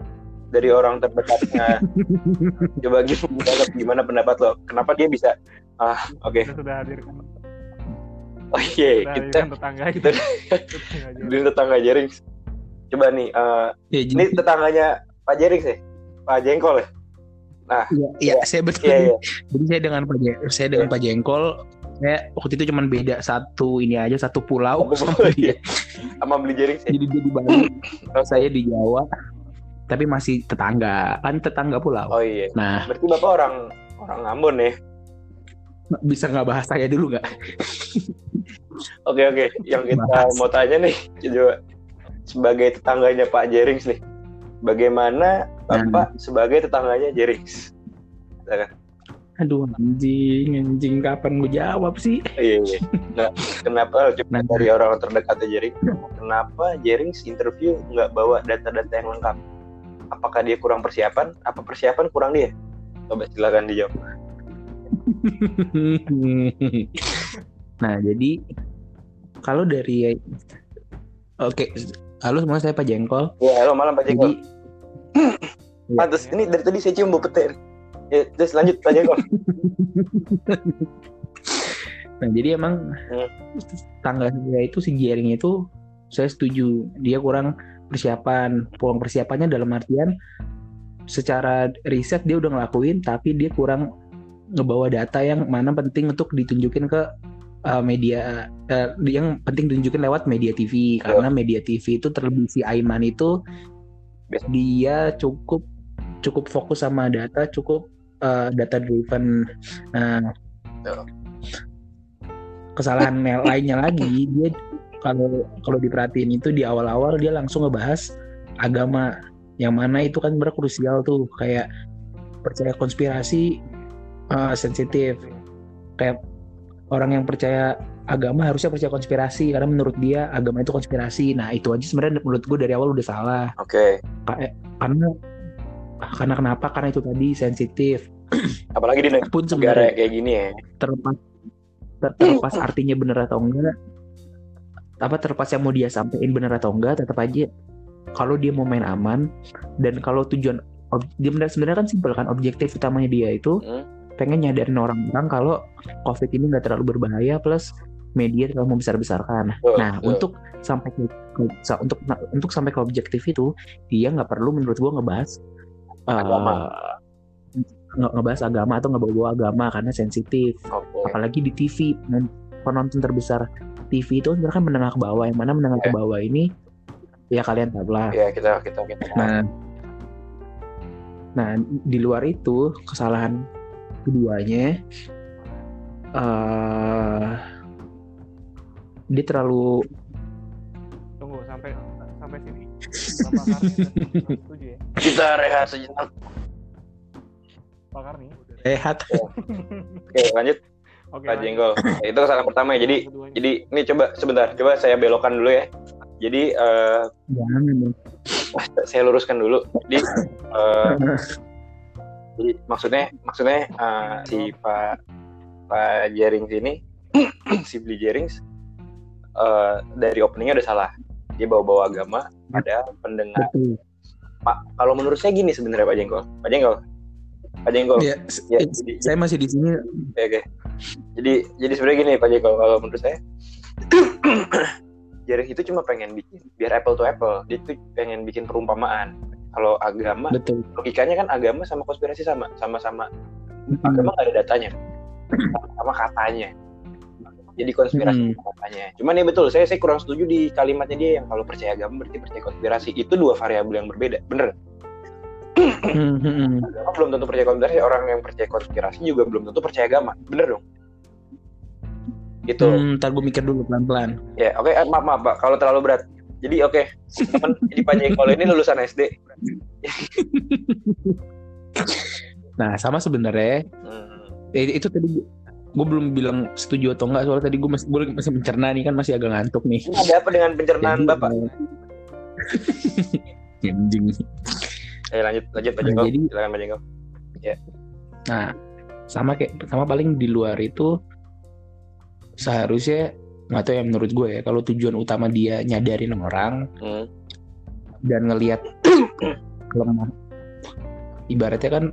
dari orang terdekatnya [LAUGHS] coba gimana gimana pendapat lo kenapa dia bisa ah oke Kita sudah hadirkan, oh iya kita hadirkan tetangga kita- Tetangga aja. di tetangga Jerings. Coba nih eh, ya, jadi, ini tetangganya Pak Jerings ya? Pak Jengkol ya? Ya, ya, saya betul. iya iya. Jadi saya dengan Pak Je- saya dengan Pak Jengkol saya waktu itu cuma beda satu ini aja satu pulau Satu sama dia. sama beli Jerings ya? Jadi dia di Bali, saya di Jawa, tapi masih tetangga. Kan tetangga pulau. oh iya. Nah. Berarti bapak orang orang Ambon ya? Bisa nggak bahas saya dulu nggak? [LAUGHS] oke oke yang kita Bahas. mau tanya nih coba sebagai tetangganya Pak Jerings nih bagaimana bapak sebagai tetangganya Jerings Aduh anjing anjing kapan gue jawab sih? Iya, iya. Nah, kenapa [LAUGHS] Nah. dari orang terdekatnya Jering? Kenapa Jering interview nggak bawa data-data yang lengkap? Apakah dia kurang persiapan? Apa persiapan kurang dia? Coba silakan dijawab. [LAUGHS] nah jadi kalau dari oke halo semua saya Pak Jengkol. Ya, halo malam Pak Jadi Jengkol. [CLEARS THROAT] Pantes, ini dari tadi saya cium bau petir. Ya, terus lanjut Pak Jengkol. [LAUGHS] Nah, jadi emang Hmm. tangga saya itu si Jering itu saya setuju dia kurang persiapan. Kurang persiapannya dalam artian secara riset dia udah ngelakuin tapi dia kurang ngebawa data yang mana penting untuk ditunjukin ke uh, media uh, yang penting ditunjukin lewat media TV karena media TV itu terlebih si Aiman itu Biasa. dia cukup cukup fokus sama data cukup uh, data driven nah Betul. kesalahan [LAUGHS] lainnya lagi dia kalau kalau diperhatiin itu di awal-awal dia langsung ngebahas agama yang mana itu kan benar krusial tuh kayak percaya konspirasi uh, sensitif kayak orang yang percaya agama harusnya percaya konspirasi karena menurut dia agama itu konspirasi nah itu aja sebenarnya menurut gue dari awal udah salah Oke. Kayak- karena karena kenapa karena itu tadi sensitif [CLEARS THROAT] Apalagi di negara pun sebenarnya kayak gini ya. terlepas ter- [CLEARS THROAT] terlepas artinya benar atau enggak apa terlepas yang mau dia sampaikan benar atau enggak tetap aja kalau dia mau main aman dan kalau tujuan dia benar sebenarnya kan simpel kan objektif utamanya dia itu Hmm. Pengen nyadarin orang-orang kalau covid ini nggak terlalu berbahaya plus media terlalu membesar-besarkan. Betul, Nah, betul. untuk sampai ke, ke- sa- untuk untuk sampai ke objektif itu dia nggak perlu menurut gua ngebahas eh, Agama. nge- ngebahas agama atau ngebawa agama karena sensitif Oke. apalagi di TV pen- penonton terbesar TV itu sebenarnya kan menengah ke bawah yang mana menengah ke Ya. bawah ini ya kalian tahu lah Ya, kita kita kita. nah nah di luar itu kesalahan keduanya eh dia terlalu Tunggu sampai sampai sini. Ya? Kita rehat sejenak. Pak Karni. sehat Oke, lanjut Oke. Pak. Jenggol. Itu kesalahan pertama ya. Jadi Keduanya. jadi ini coba sebentar, coba saya belokkan dulu ya. Jadi eh, jangan dong. saya luruskan dulu. Jadi eh, [LAUGHS] jadi maksudnya maksudnya eh, si Pak Pak Jerings ini [CLEARS THROAT] si Bli Jerings eh, dari openingnya udah salah. Dia bawa-bawa agama, ada pendengar. betul Pak, kalau menurut saya gini sebenarnya Pak Jenggol. Pak Jenggol. Pak Jenggol. ya, Ya, jadi- saya masih di sini Oke, oke. Jadi jadi sebenarnya gini Pak Jeko kalau menurut saya [CLEARS THROAT] Jerings itu cuma pengen bikin biar apple to apple. Dia tuh pengen bikin perumpamaan. Kalau agama betul logikanya kan agama sama konspirasi sama sama-sama agama nggak ada datanya sama katanya jadi konspirasi Hmm. katanya. Cuman ya betul, saya saya kurang setuju di kalimatnya dia yang kalau percaya agama berarti percaya konspirasi. Itu dua variabel yang berbeda, bener. Hmm, hmm, hmm. Agama belum tentu percaya konspirasi, orang yang percaya konspirasi juga belum tentu percaya agama, bener dong. Gitu. Hmm, ntar gue mikir dulu pelan-pelan. Ya, oke, eh, maaf maaf Pak, kalau terlalu berat. Jadi oke, teman [LAUGHS] jadi Pak ini lulusan SD. Nah, sama sebenarnya Hmm. eh, itu tadi gue belum bilang setuju atau enggak soalnya tadi gue masih gue masih mencerna nih kan masih agak ngantuk nih. Ini ada apa dengan pencernaan Jadi, Bapak? [LAUGHS] Anjing. Eh lanjut lanjut Pak Nah, jadi- Silakan Pak Jengkol. Nah, sama kayak sama paling di luar itu seharusnya nggak tahu ya menurut gue ya kalau tujuan utama dia nyadarin orang Hmm. dan ngelihat [CLEARS THROAT] lemah ibaratnya kan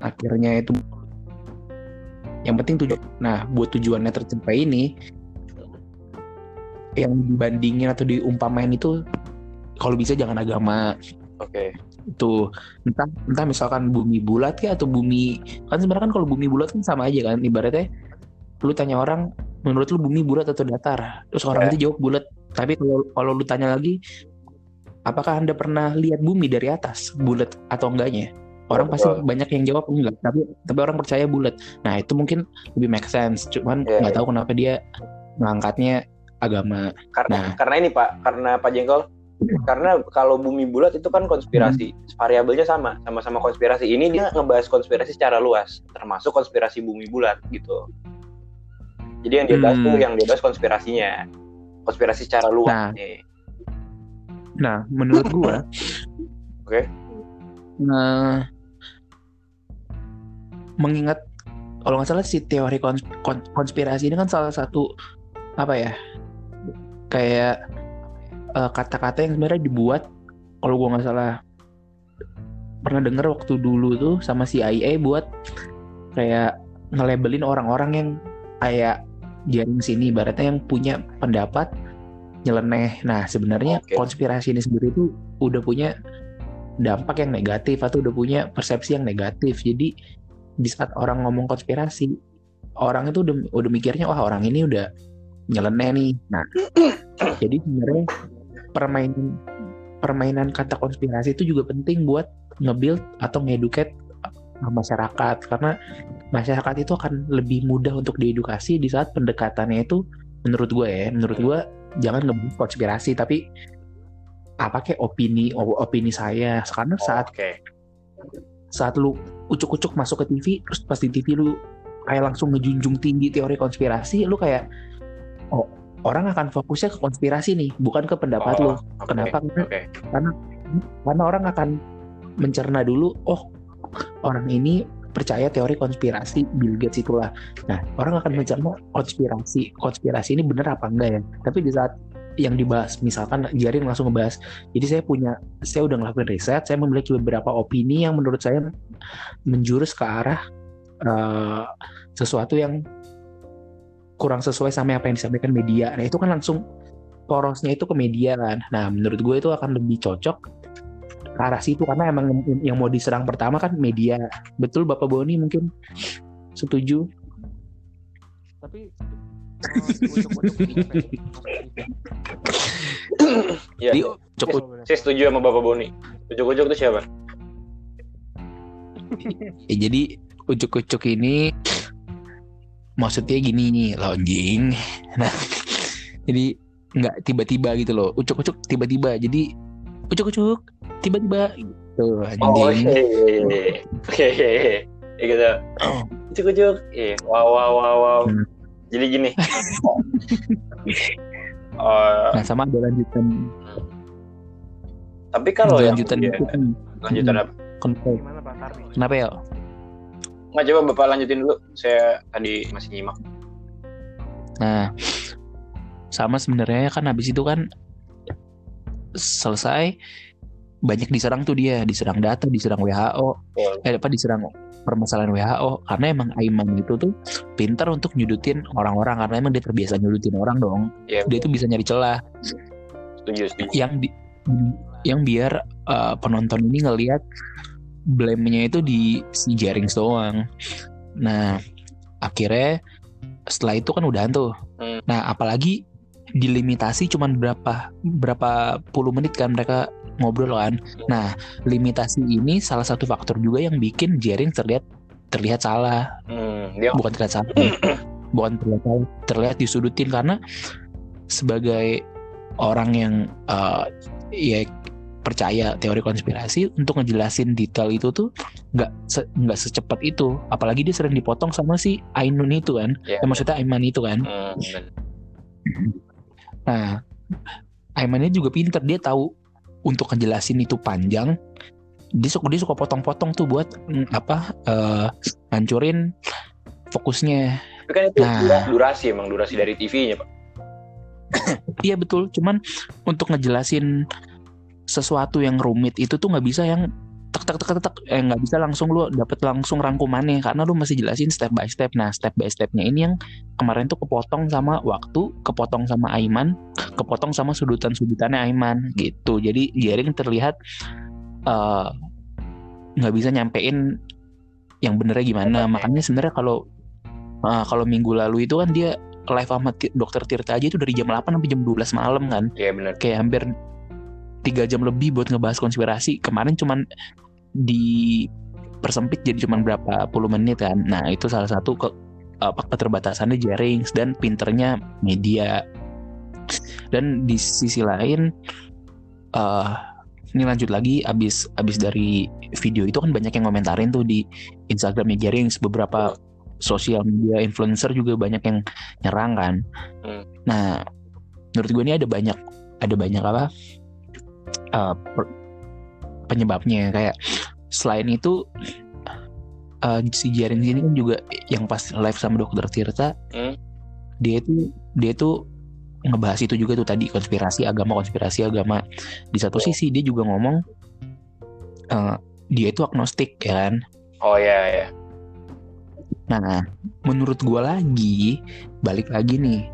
akhirnya itu yang penting tujuan nah buat tujuannya tercapai ini yang dibandingin atau diumpamain itu kalau bisa jangan agama Oke. itu entah entah misalkan bumi bulat ya atau bumi kan sebenarnya kan kalau bumi bulat kan sama aja kan ibaratnya lu tanya orang menurut lu bumi bulat atau datar? Terus orang Ya. itu jawab bulat. Tapi kalau kalau lu tanya lagi apakah anda pernah lihat bumi dari atas bulat atau enggaknya? Orang pasti banyak yang jawab enggak. Tapi tapi orang percaya bulat. Nah itu mungkin lebih make sense. Cuman Ya, nggak ya. tahu kenapa dia ngangkatnya agama. Karena Nah. karena ini Pak, karena Pak Jengkol karena kalau bumi bulat itu kan konspirasi, variabelnya sama, sama-sama konspirasi. Ini dia ngebahas konspirasi secara luas, termasuk konspirasi bumi bulat gitu. Jadi yang dia bahas Hmm. tuh yang dia bahas konspirasinya, konspirasi secara luas Nah. nih. Nah, menurut gua, [LAUGHS] Oke. Nah, mengingat kalau nggak salah si teori kons- kon- konspirasi ini kan salah satu apa ya kayak eh, kata-kata yang sebenarnya dibuat kalau gua nggak salah pernah denger waktu dulu tuh sama CIA buat kayak ngelabelin orang-orang yang kayak jaring sini ibaratnya yang punya pendapat nyeleneh. Nah, sebenarnya Oke. konspirasi ini sendiri tuh udah punya dampak yang negatif atau udah punya persepsi yang negatif. Jadi di saat orang ngomong konspirasi, orang itu udah udah mikirnya wah orang ini udah nyeleneh nih. Nah, [CLEARS THROAT] jadi sebenarnya permainan permainan kata konspirasi itu juga penting buat nge-build atau nge-educate masyarakat karena masyarakat itu akan lebih mudah untuk diedukasi di saat pendekatannya itu menurut gue ya menurut gue jangan ngebahas konspirasi tapi apa kayak opini opini saya karena saat Oke. saat lu ucuk-ucuk masuk ke TV terus pas di TV lu kayak langsung ngejunjung tinggi teori konspirasi lu kayak oh orang akan fokusnya ke konspirasi nih bukan ke pendapat lu Oh, oke. kenapa karena Oke. karena orang akan mencerna dulu oh orang ini percaya teori konspirasi Bill Gates itulah. Nah orang akan mencerna konspirasi konspirasi ini bener apa enggak ya? Tapi di saat yang dibahas misalkan Jarin langsung ngebahas jadi saya punya saya udah ngelakuin riset saya memiliki beberapa opini yang menurut saya menjurus ke arah eh, sesuatu yang kurang sesuai sama apa yang disampaikan media. Nah itu kan langsung porosnya itu ke media kan. Nah menurut gue itu akan lebih cocok ke arah situ karena emang yang- mau diserang pertama kan media betul Bapak Boni mungkin setuju Tapi ujuk-ujuk ya? Iya. Jadi, cukup Oh, bener. Saya setuju sama Bapak Boni. Ujuk-ujuk itu siapa? Ya, [LAUGHS] jadi ucuk-ucuk ini maksudnya gini nih launching. Nah, jadi nggak tiba-tiba gitu loh. Ucuk-ucuk tiba-tiba. Jadi ucuk-ucuk tiba-tiba gitu Oh, anjing. iya, iya, iya. Oke, iya, iya. Ya gitu. [CLEARS THROAT] Oh. Ujuk-ujuk. Iya. Wow, wow, wow, wow. Hmm. Jadi gini. Eh, [LAUGHS] Nah, sama ada lanjutan tapi kalau yang lanjutan itu kan. lanjutan apa? Kenapa, Gimana Pak Tarni? kenapa ya? Nggak coba Bapak lanjutin dulu. Saya tadi masih nyimak. Nah, sama sebenarnya kan habis itu kan selesai banyak diserang tuh dia, diserang data, diserang WHO, Betul. eh apa diserang permasalahan WHO karena emang Aiman itu tuh pintar untuk nyudutin orang-orang karena emang dia terbiasa nyudutin orang dong. Iya, Dia tuh bisa nyari celah setuju, setuju. yang di, yang biar uh, penonton ini ngelihat blame-nya itu di si Jarings doang. Nah, akhirnya setelah itu kan udahan tuh Hmm. nah apalagi dilimitasi cuman berapa berapa puluh menit kan mereka ngobrol kan. Nah limitasi ini salah satu faktor juga yang bikin Jering terlihat terlihat salah. Hmm, dia bukan terlihat salah [CLEARS THROAT] bukan terlihat salah terlihat disudutin karena sebagai orang yang eh, ya percaya teori konspirasi untuk ngejelasin detail itu tuh nggak se- nggak secepat itu. Apalagi dia sering dipotong sama si Ainun itu kan. Ya. Eh, maksudnya Aiman itu kan. Hmm. [CLEARS THROAT] nah Aiman ini juga pinter dia tahu untuk ngejelasin itu panjang dia suka dia suka potong-potong tuh buat mm, apa eh hancurin fokusnya Tapi kan itu Nah. dura- durasi emang durasi dari TV-nya pak. [CLEARS THROAT] Iya betul, cuman untuk ngejelasin sesuatu yang rumit itu tuh nggak bisa yang tek tek tek tek, eh nggak bisa langsung lu dapet langsung rangkumannya karena lu masih jelasin step by step. Nah step by stepnya ini yang kemarin tuh kepotong sama waktu, kepotong sama Aiman, kepotong sama sudutan-sudutannya Aiman gitu. Jadi Jering terlihat eh, nggak bisa nyampein yang benernya gimana. Oke. Makanya sebenarnya kalau eh, kalau minggu lalu itu kan dia live sama dokter Tirta aja itu dari jam 8 sampai jam 12 malam kan Iya benar. kayak hampir tiga jam lebih buat ngebahas konspirasi kemarin cuman di persempit jadi cuman berapa puluh menit kan. Nah itu salah satu ke apa keterbatasannya Jarings dan pinternya media. Dan di sisi lain eh ini lanjut lagi abis abis dari video itu kan banyak yang komentarin tuh di Instagramnya Jarings. Beberapa sosial media influencer juga banyak yang nyerang kan. Hmm. nah menurut gue ini ada banyak ada banyak apa eh, per- penyebabnya kayak selain itu eh, si Jaring ini kan juga yang pas live sama dokter Tirta Hmm. dia itu dia itu ngebahas itu juga tuh tadi konspirasi agama konspirasi agama di satu Oh. sisi dia juga ngomong eh, dia itu agnostik ya kan Oh iya ya. Nah, menurut gua lagi, balik lagi nih.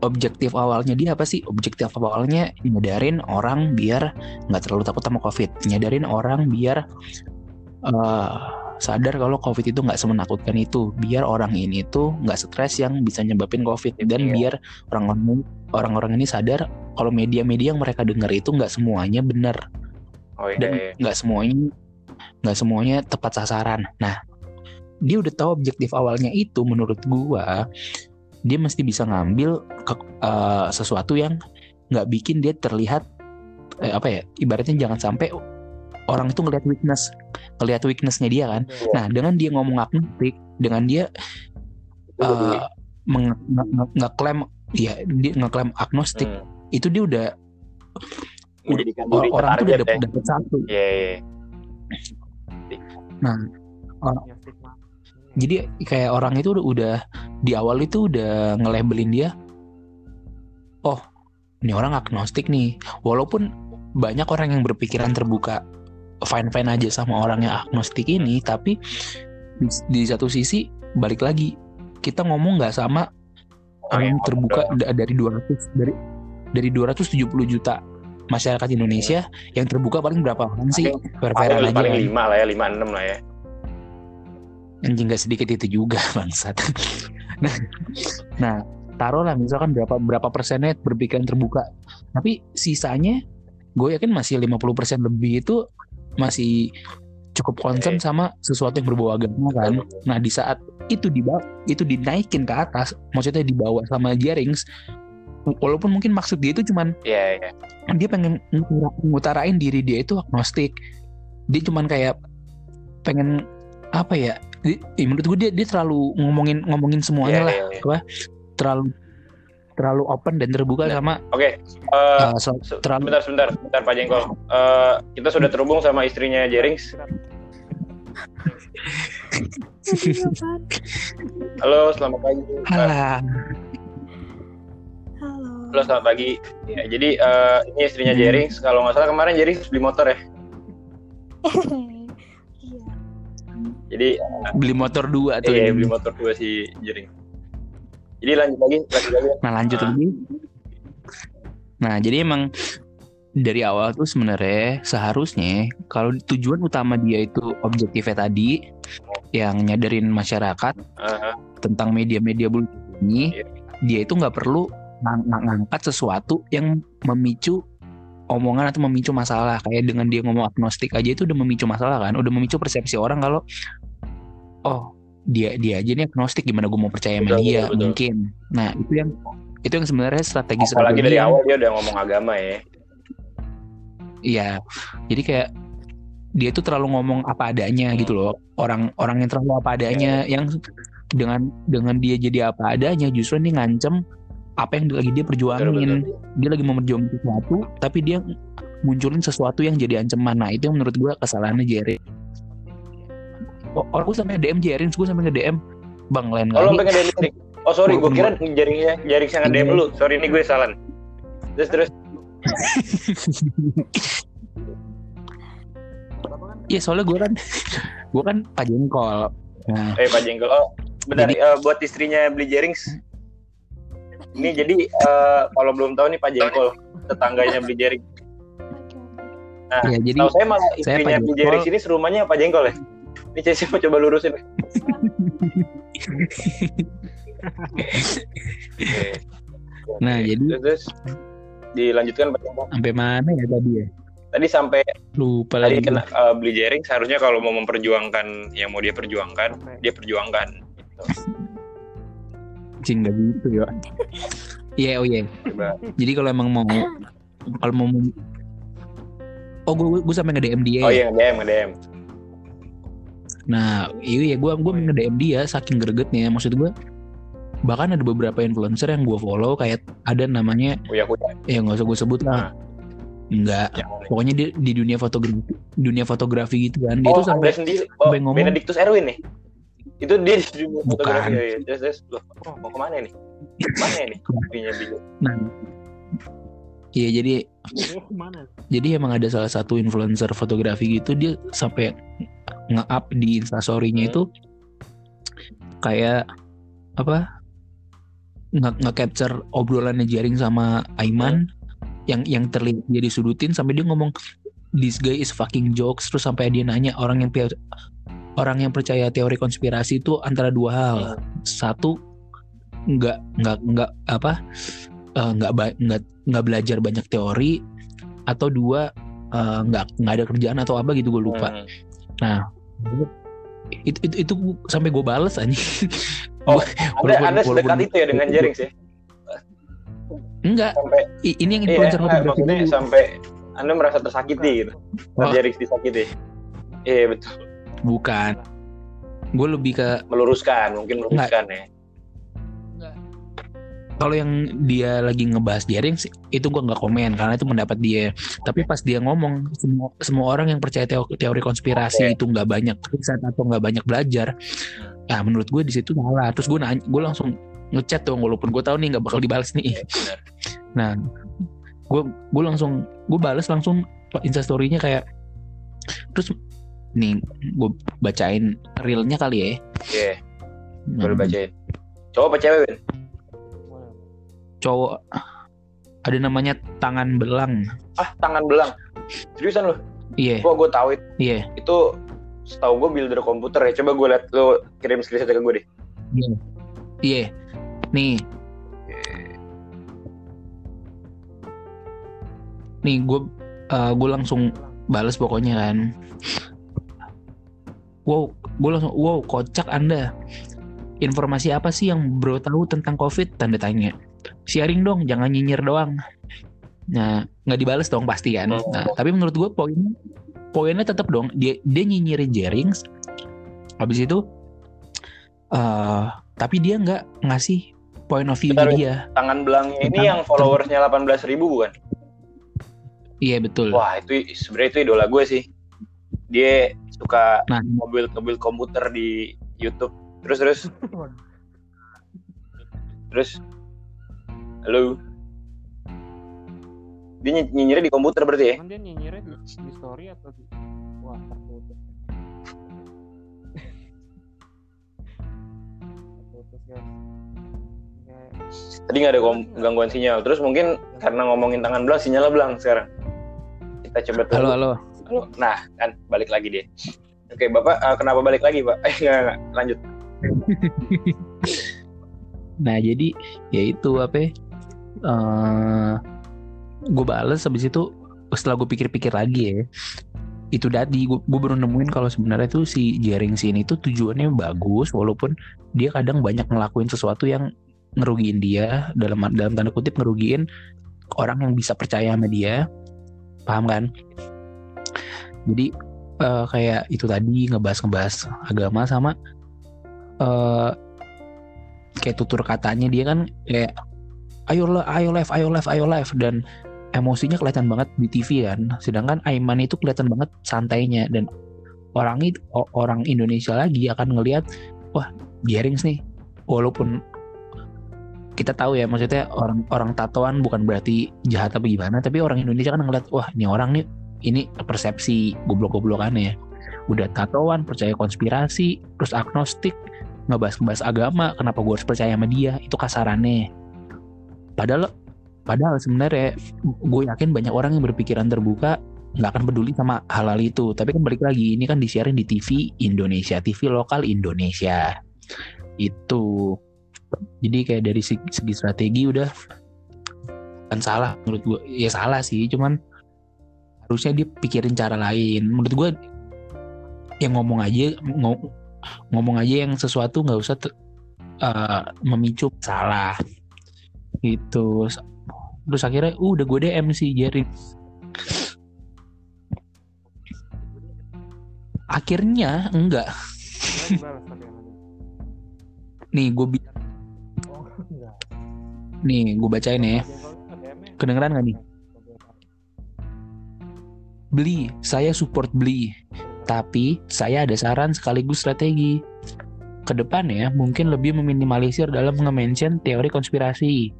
Objektif awalnya dia apa sih? Objektif awalnya nyadarin orang biar nggak terlalu takut sama COVID. Nyadarin orang biar eh, sadar kalau COVID itu nggak semenakutkan itu. Biar orang ini tuh nggak stres yang bisa nyebabin COVID. Dan Iya. biar orang-orang orang-orang ini sadar kalau media-media yang mereka dengar itu nggak semuanya benar Oh iya. dan iya. nggak semuanya nggak semuanya tepat sasaran. Nah, dia udah tahu objektif awalnya itu menurut gua dia mesti bisa ngambil ke- eh, sesuatu yang nggak bikin dia terlihat eh, apa ya ibaratnya jangan sampai orang itu ngelihat weakness ngelihat weaknessnya dia kan Iya. nah dengan dia ngomong agnostik dengan dia Itu nge- ngeklaim ya dia ngeklaim agnostik Hmm. itu dia udah Menjadikan orang tuh udah dapet, ya. satu Iya iya. punya stigma jadi kayak orang itu udah, udah di awal itu udah nge-labelin dia oh ini orang agnostik nih walaupun banyak orang yang berpikiran terbuka fine fine aja sama orang yang agnostik ini tapi di, satu sisi balik lagi kita ngomong nggak sama orang yang terbuka da- dari 200 dari dari 270 juta masyarakat Indonesia yang terbuka paling berapa orang sih Paling, aja paling kan. lima lah ya, lima enam lah ya. Anjing gak sedikit itu juga [LAUGHS] bangsat. Nah nah taruhlah misalkan berapa berapa persennya berpikiran terbuka. Tapi sisanya gue yakin masih 50% lebih itu masih cukup concern Oke. sama sesuatu yang berbau agama kan? Nah di saat itu dibawa itu dinaikin ke atas maksudnya dibawa sama Jarings walaupun mungkin maksud dia itu cuman Iya iya. dia pengen ngutara- ngutarain diri dia itu agnostik. Dia cuman kayak pengen apa ya di- ih, menurut gue dia dia terlalu ngomongin ngomongin semuanya Iya, lah iya, iya. terlalu terlalu open dan terbuka Nah, sama Oke. eh, uh, so- se- terlalu Sebentar sebentar sebentar Pak Jengkol. Eh, kita sudah terhubung sama istrinya Jerings. Halo, selamat pagi. Alah, Halo. Halo, selamat pagi. Ya, jadi eh, ini istrinya Hmm. Jerings. Kalau nggak salah kemarin Jerings beli motor ya. [LAUGHS] Jadi beli motor dua tuh iya beli motor dua si Jerings. Jadi lanjut lagi, lanjut lagi. nah lanjut lagi nah jadi emang dari awal tuh sebenarnya seharusnya kalau tujuan utama dia itu objektifnya tadi yang nyadarin masyarakat Aha. tentang media-media bullying ini Iya. dia itu nggak perlu ngang- ngangkat sesuatu yang memicu omongan atau memicu masalah kayak dengan dia ngomong agnostik aja itu udah memicu masalah kan udah memicu persepsi orang kalau oh dia dia aja nih agnostik gimana gue mau percaya sama Betul, dia betul, betul. mungkin nah itu yang itu yang sebenarnya strategi apalagi dari yang- awal dia udah ngomong agama ya Iya, jadi kayak dia tuh terlalu ngomong apa adanya Hmm. gitu loh. Orang orang yang terlalu apa adanya, yang dengan dengan dia jadi apa adanya, justru ini ngancem apa yang lagi dia perjuangin. Betul, Dia lagi mau sesuatu, tapi dia munculin sesuatu yang jadi ancaman. Nah itu yang menurut gua kesalahannya Jerry. Oh, orang gue sampai DM Jerry, gue sampai nge DM Bang lain oh kali. pengen dari listrik oh sorry gue kira jaringnya jaring sangat Iya. DM lu. Sorry ini gue salah. Terus terus. Iya soalnya gue kan, gue kan Pak Jengkol. Nah, eh Pak Jengkol. Oh bentar Jadi- eh, buat istrinya beli jarings ini jadi eh, kalau belum tahu nih Pak Jengkol tetangganya beli jaring nah ya jadi tahu saya malah saya istrinya Pak beli jarings ini serumahnya Pak Jengkol ya ini Cesi mau coba lurusin Oke. Nah, Oke. jadi- terus, terus dilanjutkan sampai mana ya tadi ya? tadi sampai Lupa tadi lagi. kena eh, beli jaring seharusnya kalau mau memperjuangkan yang mau dia perjuangkan dia perjuangkan gitu. Cing gitu ya. Iya, oh iya. Jadi kalau emang mau kalau mau Oh, gue gue sampai nge-DM dia. oh iya nge-DM nge-DM Nah, iya gue gue nge-DM dia saking gregetnya. Maksud gue bahkan ada beberapa influencer yang gue follow kayak ada namanya Uya Kuya ya nggak usah gue sebut lah. Enggak. yang Pokoknya dia di dunia fotografi dunia fotografi gitu kan. Dia oh, tuh sampai sendiri oh ngomong- Benedictus Erwin nih itu dia di dunia Bukan. fotografi ya, ya. terus terus loh oh, mau ke mana nih mana nih nah. Iya jadi Oh, jadi emang ada salah satu influencer fotografi gitu dia sampai nge-up di instastorynya Hmm. itu kayak apa nge nge-capture obrolannya jaring sama Aiman yang yang terlihat dia disudutin sampai dia ngomong this guy is fucking jokes terus sampai dia nanya orang yang orang yang percaya teori konspirasi itu antara dua hal satu nggak nggak nggak apa eh, nggak ba- nggak nggak belajar banyak teori atau dua eh, nggak nggak ada kerjaan atau apa gitu gue lupa Hmm. Itu itu, itu sampai gue bales aja Oh, Gua- anda anda sedekat itu ya dengan jaring sih? Enggak. Sampai ini yang iya influencer enggak, fotografi maksudnya dulu. sampai anda merasa tersakiti gitu. Wah. jaring disakiti. Iya betul. Bukan. Gue lebih ke meluruskan mungkin meluruskan ya kalau yang dia lagi ngebahas jaring sih itu gue nggak komen karena itu pendapat dia. Tapi pas dia ngomong semua semua orang yang percaya teo- teori konspirasi Oke. itu nggak banyak riset atau nggak banyak belajar. Nah menurut gue di situ salah. Terus gue nanya gue langsung ngechat dong walaupun gue tahu nih nggak bakal dibalas nih. Iya, nah gue gue langsung gue balas langsung instastorynya kayak terus nih gue bacain realnya kali ya. Iya. Nah, boleh bacain. Cowok apa cewek Win? Cowok ada namanya tangan belang. Ah tangan belang. Seriusan lu? Iya. Gua gua tahu itu, iya. Itu setahu gua builder komputer ya. Coba gua lihat lu kirim screenshot ke gue deh. Iya. Iya. Nih. Nih gue gue langsung balas pokoknya kan. Wow gue langsung wow kocak anda. Informasi apa sih yang bro tahu tentang covid? Tanda tanya sharing dong jangan nyinyir doang. Nah nggak dibales dong pasti kan. Oh. nah tapi menurut gue poinnya poinnya tetap dong dia dia nyinyirin Jerings habis itu eh tapi dia nggak ngasih point of view Bentar, dia. tangan belangnya ini Tentang- yang followersnya 18.000 ribu bukan? Iya betul. Wah itu sebenarnya itu idola gue sih. Dia suka nah. mobil mobil komputer di YouTube. Terus terus. [LAUGHS] Terus halo dia ny- nyinyirnya di komputer berarti ya Kan dia nyinyirnya di, di story atau di wah terputus. terputus guys. Kayak tadi nggak ada kom- gangguan sinyal terus mungkin karena ngomongin tangan belang sinyalnya belang sekarang kita coba tunggu halo halo Halo. nah kan balik lagi dia Oke, Bapak eh, kenapa balik lagi, Pak? [LAUGHS] Eh, enggak, enggak. Lanjut. [LAUGHS] Nah jadi ya itu apa? ya, eh gue bales habis itu setelah gue pikir-pikir lagi ya itu tadi gue, baru nemuin kalau sebenarnya tuh si jaring ini tuh tujuannya bagus walaupun dia kadang banyak ngelakuin sesuatu yang ngerugiin dia dalam dalam tanda kutip ngerugiin orang yang bisa percaya sama dia. Paham kan? Jadi eh, kayak itu tadi ngebahas ngebahas agama sama eh kayak tutur katanya dia kan kayak ayo ayo live ayo live ayo live. Dan emosinya kelihatan banget di TV kan. Sedangkan Aiman itu kelihatan banget santainya. Dan orang itu orang Indonesia lagi akan ngelihat wah Jerings nih. Walaupun kita tahu ya maksudnya orang orang tatoan bukan berarti jahat apa gimana tapi orang Indonesia kan ngeliat wah ini orang nih ini persepsi goblok-goblokannya. Ya udah tatoan percaya konspirasi terus agnostik ngebahas-ngebahas agama kenapa gue harus percaya sama dia? Itu kasarannya padahal padahal sebenarnya gue yakin banyak orang yang berpikiran terbuka nggak akan peduli sama hal-hal itu. Tapi kan balik lagi ini kan disiarin di TV Indonesia TV lokal Indonesia. Itu. Jadi kayak dari segi, strategi udah kan salah menurut gue ya salah sih cuman harusnya dia pikirin cara lain. Menurut gue yang ngomong aja ngo- ngomong aja yang sesuatu nggak usah eh, memicu salah gitu. Terus akhirnya uh, udah gue DM sih Jerry. Akhirnya enggak. Nih gue bi- nih gue bacain ya. Kedengeran nggak nih? Beli. Saya support beli. Tapi saya ada saran sekaligus strategi. Ke depannya mungkin lebih meminimalisir dalam nge-mention teori konspirasi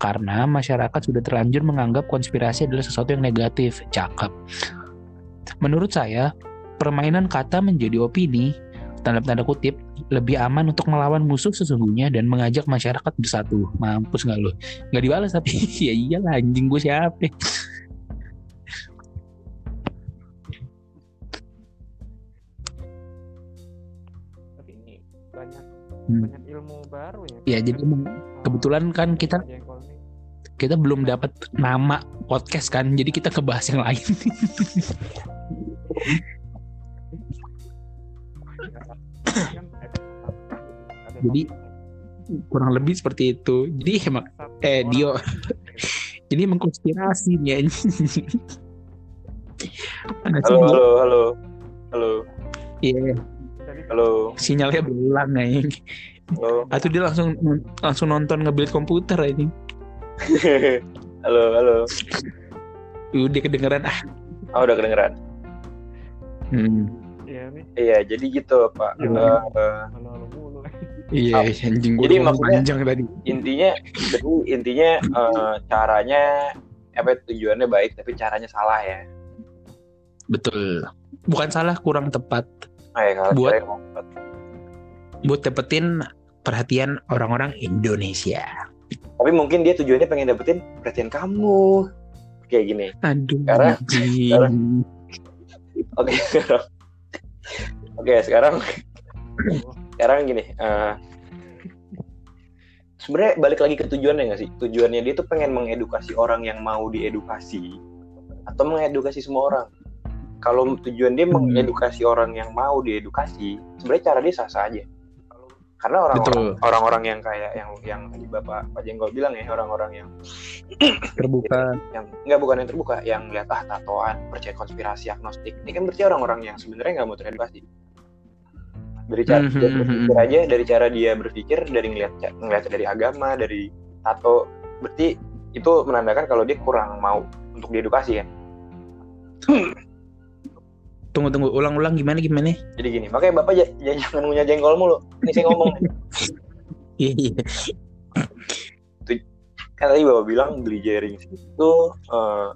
karena masyarakat sudah terlanjur menganggap konspirasi adalah sesuatu yang negatif cakep menurut saya permainan kata menjadi opini tanda tanda kutip lebih aman untuk melawan musuh sesungguhnya dan mengajak masyarakat bersatu mampus nggak lo nggak dibalas tapi [LAUGHS] ya iyalah anjing gue siapa banyak Hmm. banyak ilmu baru ya. Ya, jadi kebetulan kan kita- nih. Kita belum dapat nama podcast kan jadi kita kebahas yang lain Jadi, kurang lebih seperti itu jadi emang eh. Dio. ini emang konspirasi nih Halo, halo, halo. Halo, Iya, Jadi halo, sinyalnya belang anjing. halo. Atau dia langsung langsung nonton nge-build komputer anjing. Halo, halo. Udah kedengeran ah. Oh, udah kedengeran. Hmm. Iya nih. Iya, jadi gitu, Pak. Iya. Eh, Halo halo mulu. Iya, anjing gue Jadi maksudnya- panjang tadi. intinya, jadi intinya eh, caranya apa tujuannya baik tapi caranya salah ya. Betul. Bukan salah, kurang tepat Nah, ya, kalau Buat- tepat. buat dapetin perhatian orang-orang Indonesia. Tapi mungkin dia tujuannya pengen dapetin perhatian kamu. Kayak gini. Aduh, Sekarang- Oke, sekarang. Oke, sekarang sekarang gini. eh, Sebenarnya balik lagi ke tujuannya nggak sih? Tujuannya dia tuh pengen mengedukasi orang yang mau diedukasi atau mengedukasi semua orang. Kalau tujuan dia mengedukasi orang yang mau diedukasi, sebenarnya cara dia sah-sah aja. Karena orang-orang orang-orang yang kayak yang yang tadi Bapak Pak Jenggol bilang ya, orang-orang yang [COUGHS] Terbuka. yang enggak bukan yang terbuka yang lihat ah tatoan percaya konspirasi agnostik. Ini kan berarti orang-orang yang sebenarnya nggak mau teredukasi. Dari cara dia mhm, berpikir aja dari cara dia berpikir dari ngeliat ngeliat dari agama dari tato berarti itu menandakan kalau dia kurang mau untuk diedukasi kan [COUGHS] Tunggu tunggu ulang-ulang gimana gimana? jadi gini makanya bapak j- j- jangan punya jengkol mulu ini saya ngomong [LAUGHS] Iya iya. kan tadi bapak bilang beli jaring itu eh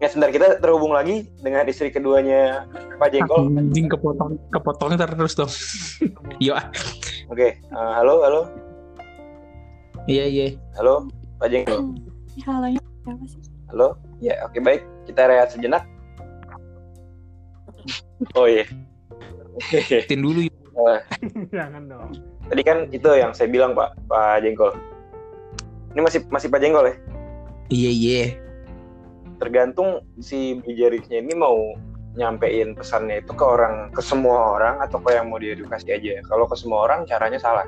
ya sebentar kita terhubung lagi dengan istri keduanya Pak Jengkol Anjing kepotong kepotong terus dong. [LAUGHS] Yo, ah. oke eh, halo halo iya iya. halo Pak Jengkol Halo, siapa sih? Halo? Ya, oke baik. Kita rehat sejenak. Oh iya. Tin dulu yuk. [LAUGHS] Jangan dong. Tadi kan itu yang saya bilang Pak, Pak Jengkol. Ini masih masih Pak Jengkol ya? Iya iya. Tergantung si Blijarisnya ini mau nyampein pesannya itu ke orang, ke semua orang atau ke yang mau diedukasi aja. Kalau ke semua orang caranya salah.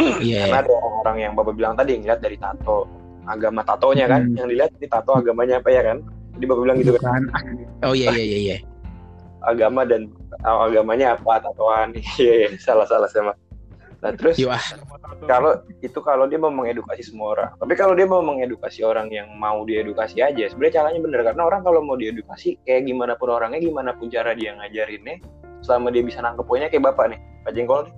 [CLEARS THROAT] Iya. Karena ada orang yang Bapak bilang tadi yang lihat dari tato, agama tatonya kan, Hmm. yang dilihat di tato agamanya apa ya kan? Jadi Bapak bilang gitu kan. [LAUGHS] Oh iya iya iya iya. Agama dan oh, agamanya apa tatoan. [LAUGHS] Iya, iya, salah salah sama. Nah, terus ah. kalau itu kalau dia mau mengedukasi semua orang tapi kalau dia mau mengedukasi orang yang mau diedukasi aja sebenarnya caranya bener karena orang kalau mau diedukasi kayak gimana pun orangnya gimana pun cara dia ngajarinnya selama dia bisa nangkep poinnya kayak bapak nih pak jengkol nih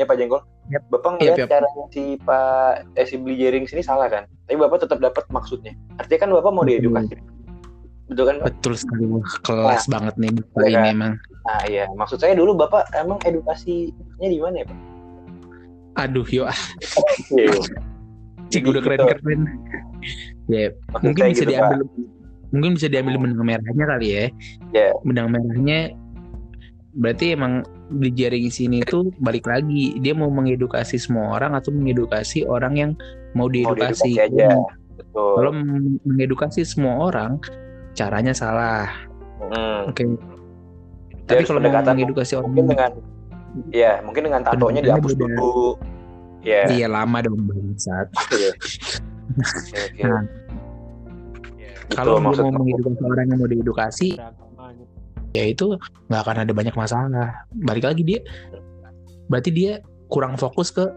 ya pak jengkol Yap. bapak Yap, ngeliat yap. caranya si pak eh, si beli jaring sini salah kan tapi bapak tetap dapat maksudnya artinya kan bapak mau Betul. diedukasi betul kan Pak? Betul sekali kelas banget nih Bapak Iya ini kan? emang. nah iya maksud saya dulu bapak emang edukasinya di mana ya pak Aduh yuk ah. Cik udah Gitu. keren keren. Ya maksud mungkin bisa gitu, Pak. diambil mungkin bisa diambil benang merahnya kali ya. Ya. Benang merahnya berarti emang di jaring sini tuh balik lagi dia mau mengedukasi semua orang atau mengedukasi orang yang mau mau diedukasi. diedukasi aja betul Kalau meng- mengedukasi semua orang caranya salah. Hmm. Oke. Dia Tapi kalau pendekatan mengedukasi orang mungkin dengan ya mungkin dengan tatonya dihapus beda. dulu ya iya lama dong bangsat. [LAUGHS] Oke, oke. Nah, Betul, Kalau mau mengedukasi orang yang mau diedukasi, ya itu nggak akan ada banyak masalah. Balik lagi dia, berarti dia kurang fokus ke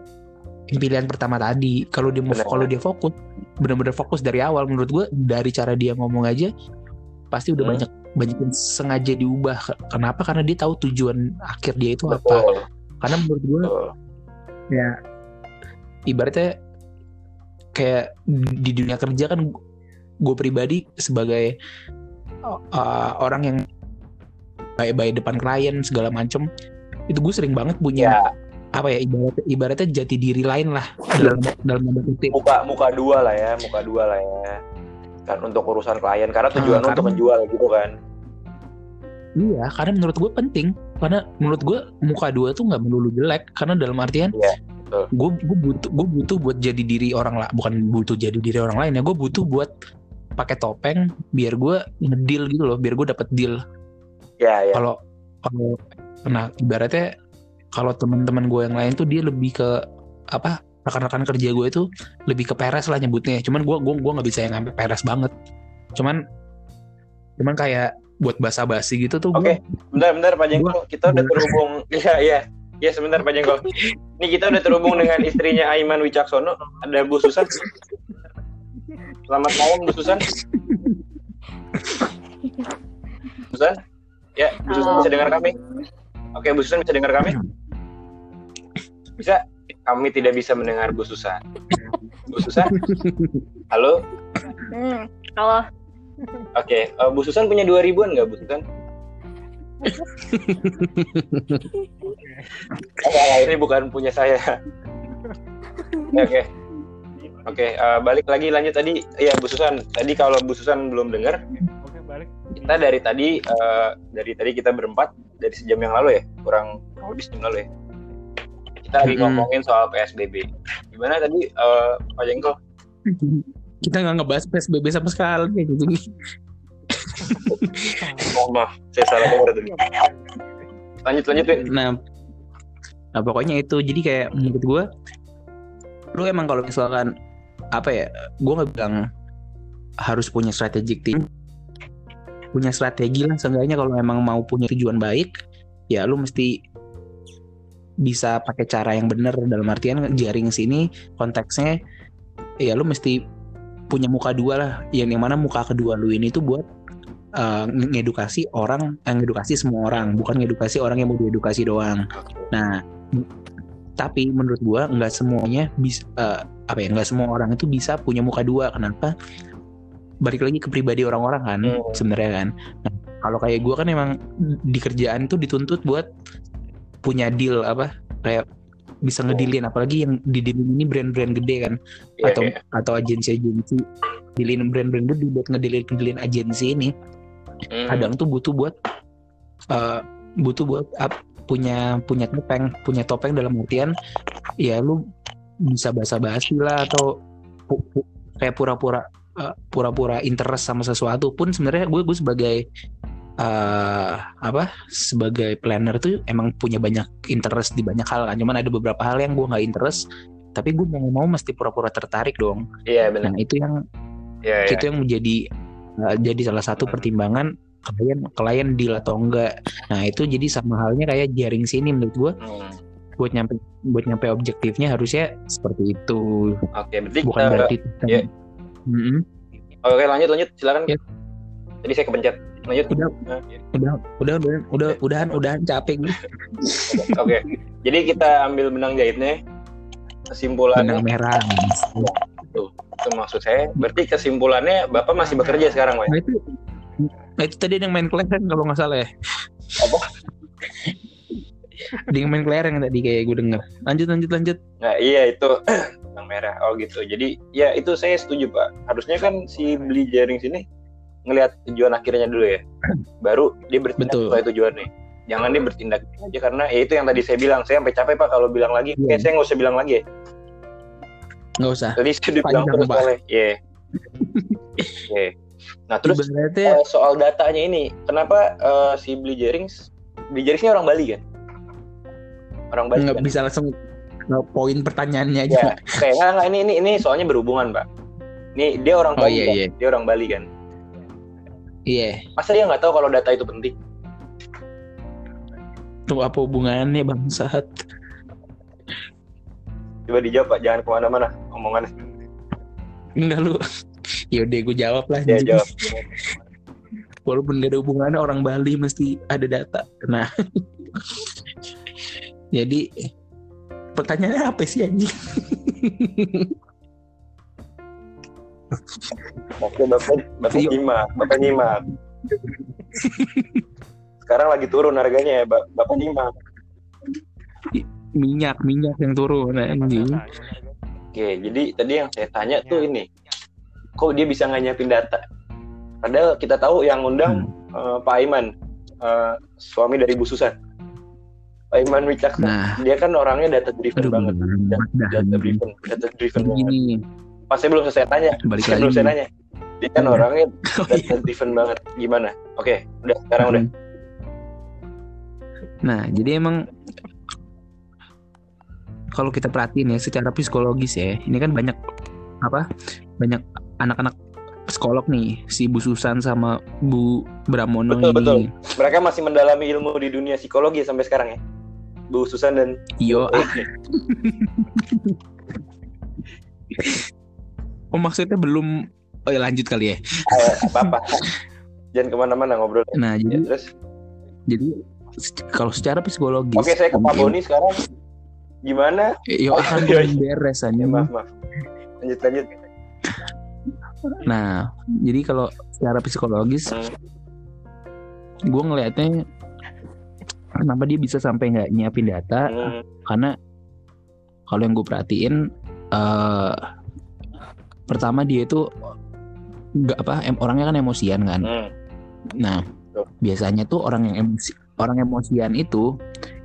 pilihan pertama tadi. Kalau dia mau kalau dia fokus, benar-benar fokus dari awal. Menurut gue dari cara dia ngomong aja, pasti udah Hmm. banyak banyak yang sengaja diubah. Kenapa? Karena dia tahu tujuan akhir dia itu apa. betul Karena menurut gue betul ya ibaratnya kayak di dunia kerja kan gue pribadi sebagai uh, orang yang baik-baik depan klien segala macem itu gue sering banget punya ya apa ya ibaratnya, ibaratnya jati diri lain lah dalam dalam kutip muka muka dua lah ya muka dua lah ya kan untuk urusan klien karena tujuan Ah, untuk karena- menjual gitu kan. Iya karena menurut gue penting. Karena menurut gue muka dua tuh nggak melulu jelek karena dalam artian Iya, gue gue butuh gue butuh buat jadi diri orang lah bukan butuh jadi diri orang lain ya gue butuh buat pakai topeng biar gue ngedeal gitu loh biar gue dapet deal. Ya ya kalau kalau nah ibaratnya kalau teman-teman gue yang lain tuh dia lebih ke apa rekan-rekan kerja gue itu lebih ke peres lah nyebutnya. Cuman gue gue gue nggak bisa yang sampai peres banget. Cuman cuman kayak buat basa-basi gitu tuh Oke. gue bentar bentar Pak Jengkol kita udah terhubung. [LAUGHS] Iya iya. Ya sebentar Pak Jengkol ini kita udah terhubung dengan istrinya Aiman Wicaksono. Ada Bu Susan. Selamat malam Bu Susan. Susan? Ya Bu Susan bisa dengar kami? Oke Bu Susan bisa dengar kami? Bisa kami tidak bisa mendengar Bu Susan Bu Susan halo Hmm, kalau oke eh, Bu Susan punya dua ribuan nggak Bu Susan Oh, ini bukan punya saya. Oke, Oke. Oke, eh, balik lagi lanjut tadi. Iya, Bu Susan. Tadi kalau Bu Susan belum dengar, Oke balik. kita dari tadi eh, dari tadi kita berempat dari sejam yang lalu ya, kurang kurang lebih sejam lalu ya. Kita lagi Mm-mm. ngomongin soal PSBB. Gimana tadi eh, Pak Jengkol? [LAUGHS] kita nggak ngebahas psbb sama sekali kayak gitu [LAUGHS] Oh, maaf, saya salah dengar tadi. Lanjut lanjut, Win. Nah, nah pokoknya itu jadi kayak menurut gue, lu emang kalau misalkan apa ya, gue nggak bilang harus punya strategic team, punya strategi lah seenggaknya kalau emang mau punya tujuan baik, ya lu mesti bisa pakai cara yang benar dalam artian jaring sini konteksnya ya lu mesti punya muka dua lah. Yang yang mana muka kedua lu ini tuh buat uh, ngedukasi orang eh, ngedukasi semua orang. Bukan ngedukasi orang yang mau diedukasi doang. Nah tapi menurut gua nggak semuanya bisa eh, apa ya nggak semua orang itu bisa punya muka dua. Kenapa? Balik lagi ke pribadi orang-orang kan Hmm. sebenarnya kan. Nah, kalau kayak gua kan emang di kerjaan tuh dituntut buat punya deal apa kayak bisa ngedilin apalagi yang di deal ini brand-brand gede kan Iya, atau iya. atau agensi-agensi dilin brand-brand gede buat ngedilin ngedilin agensi ini Hmm. kadang tuh butuh buat eh, butuh buat ap- punya punya topeng punya topeng dalam artian ya lu bisa basa-basi lah atau pu- pu- kayak pura-pura eh, pura-pura interest sama sesuatu pun sebenarnya gue gue sebagai eh apa sebagai planner tuh emang punya banyak interest di banyak hal kan cuman ada beberapa hal yang gue nggak interest tapi gue mau mau mesti pura-pura tertarik dong Iya benar. nah itu yang Iya iya. itu yang menjadi uh, jadi salah satu pertimbangan klien klien deal atau enggak nah itu jadi sama halnya kayak jaring sini menurut gua Hmm. buat nyampe buat nyampe objektifnya harusnya seperti itu Oke, berarti bukan kita- berarti iya. Mm-mm. Oke, lanjut lanjut silakan. Ya. Tadi saya kepencet. Lanjut. udah Nah, udah udah udah udah udahan udahan capek gue [LAUGHS] Oke. Jadi kita ambil benang jahitnya. Kesimpulannya benang merah itu maksud saya. Berarti kesimpulannya Bapak masih bekerja sekarang, Pak? nah itu nah itu tadi yang main kelereng kalau nggak salah ya Apa? yang main kelereng tadi kayak gue denger lanjut lanjut lanjut Nah, iya itu [CLEARS THROAT] benang merah. Oh gitu. Jadi ya itu saya setuju, Pak. Harusnya kan si beli jaring sini ngelihat tujuan akhirnya dulu ya. [CLEARS THROAT] Baru dia bertindak Betul. sesuai tujuannya. Jangan dia bertindak aja karena ya itu yang tadi saya bilang. Saya sampai capek Pak kalau bilang lagi. Iya. Kayak saya nggak usah bilang lagi ya. nggak usah Tadi saya udah bilang terus soalnya. Iya. Iya. Nah, terus ibaratnya eh, soal datanya ini, kenapa eh, si beli jaring beli jaring ini orang Bali kan? Orang Bali nggak kan? bisa langsung poin pertanyaannya aja Ya, kayak nggak, ini ini ini soalnya berhubungan, Pak. Nih dia orang Oh, Bali iya, kan? iya. Dia orang Bali kan? Iya Masa dia nggak tahu kalau data itu penting? Tuh apa hubungannya bangsat? Coba dijawab, Pak. Jangan ke mana-mana omongannya. Enggak lu. [LAUGHS] Yaudah gue jawab lah. Ya, anjing. jawab. Walaupun gak ada hubungannya orang Bali mesti ada data. Nah. [LAUGHS] Jadi pertanyaannya apa sih anjing? [LAUGHS] Oke, Bapak, Bapak Iya. nyimak. Bapak nyimak. Sekarang lagi turun harganya ya, Ba- Bapak nyimak. minyak, minyak yang turun anjing. Oke, jadi tadi yang saya tanya tuh ini, kok dia bisa nggak nyiapin data? Padahal kita tahu yang undang eh, Pak Aiman, eh, suami dari Bu Susan. Pak Aiman Wicaksa, Nah, dia kan orangnya data driven aduh banget. Data driven, data driven banget. Saya belum selesai tanya, [LAUGHS] balik lagi. belum saya nanya. Dia kan Iya. orangnya [LAUGHS] Oh, iya. data driven banget. Gimana? Oke, udah sekarang udah. Nah, jadi emang kalau kita perhatiin ya secara psikologis ya, ini kan banyak apa? Banyak anak-anak psikolog nih, si Bu Susan sama Bu Bramono Betul, ini. betul. Mereka masih mendalami ilmu di dunia psikologi sampai sekarang ya. Bu Susan dan Yo, ah. [LAUGHS] oh maksudnya belum Oh ya lanjut kali ya. Eh, apa-apa. Jangan ke mana-mana ngobrol. Nah, Ya, jadi terus, jadi kalau secara psikologis oke saya ke Pak Boni sekarang. Gimana? Yo Oh, akan iya, iya. beres aja. Ya, maaf, maaf. Lanjut, lanjut. Nah, jadi kalau secara psikologis, Hmm. gue ngelihatnya kenapa dia bisa sampai nggak nyiapin data? Hmm, Karena kalau yang gue perhatiin, eh pertama dia itu nggak apa, em, orangnya kan emosian kan. hmm. Nah, biasanya tuh orang yang emosi, orang emosian itu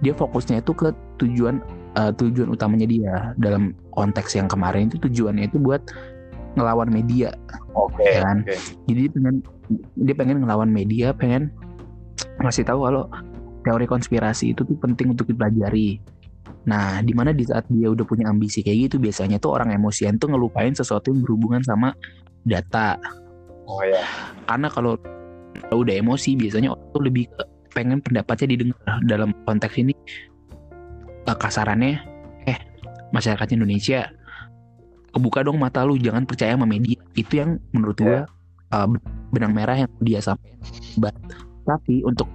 dia fokusnya itu ke tujuan eh, tujuan utamanya dia dalam konteks yang kemarin itu tujuannya itu buat ngelawan media. Oke, Kan. oke. Jadi dia pengen dia pengen ngelawan media, pengen ngasih tahu kalau teori konspirasi itu tuh penting untuk dipelajari. Nah, di mana di saat dia udah punya ambisi kayak gitu, biasanya tuh orang emosian tuh ngelupain sesuatu yang berhubungan sama data. Oh ya. Karena kalau udah emosi, biasanya orang tuh lebih ke pengen pendapatnya didengar dalam konteks ini eh, kasarannya, eh masyarakat Indonesia kebuka dong mata lu, jangan percaya sama media. Itu yang menurut gua eh, benang merah yang dia sampaikan. But, tapi untuk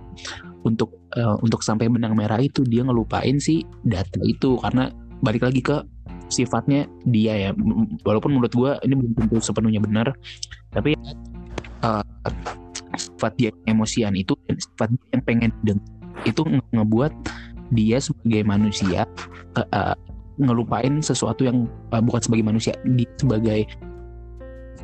untuk eh, untuk sampai benang merah itu dia ngelupain si data itu. Karena balik lagi ke sifatnya dia ya. Walaupun menurut gua ini belum tentu sepenuhnya benar tapi eh, sifat dia emosian itu sifat dia yang pengen dengar itu nge- ngebuat dia sebagai manusia eh, ngelupain sesuatu yang eh, bukan sebagai manusia dia sebagai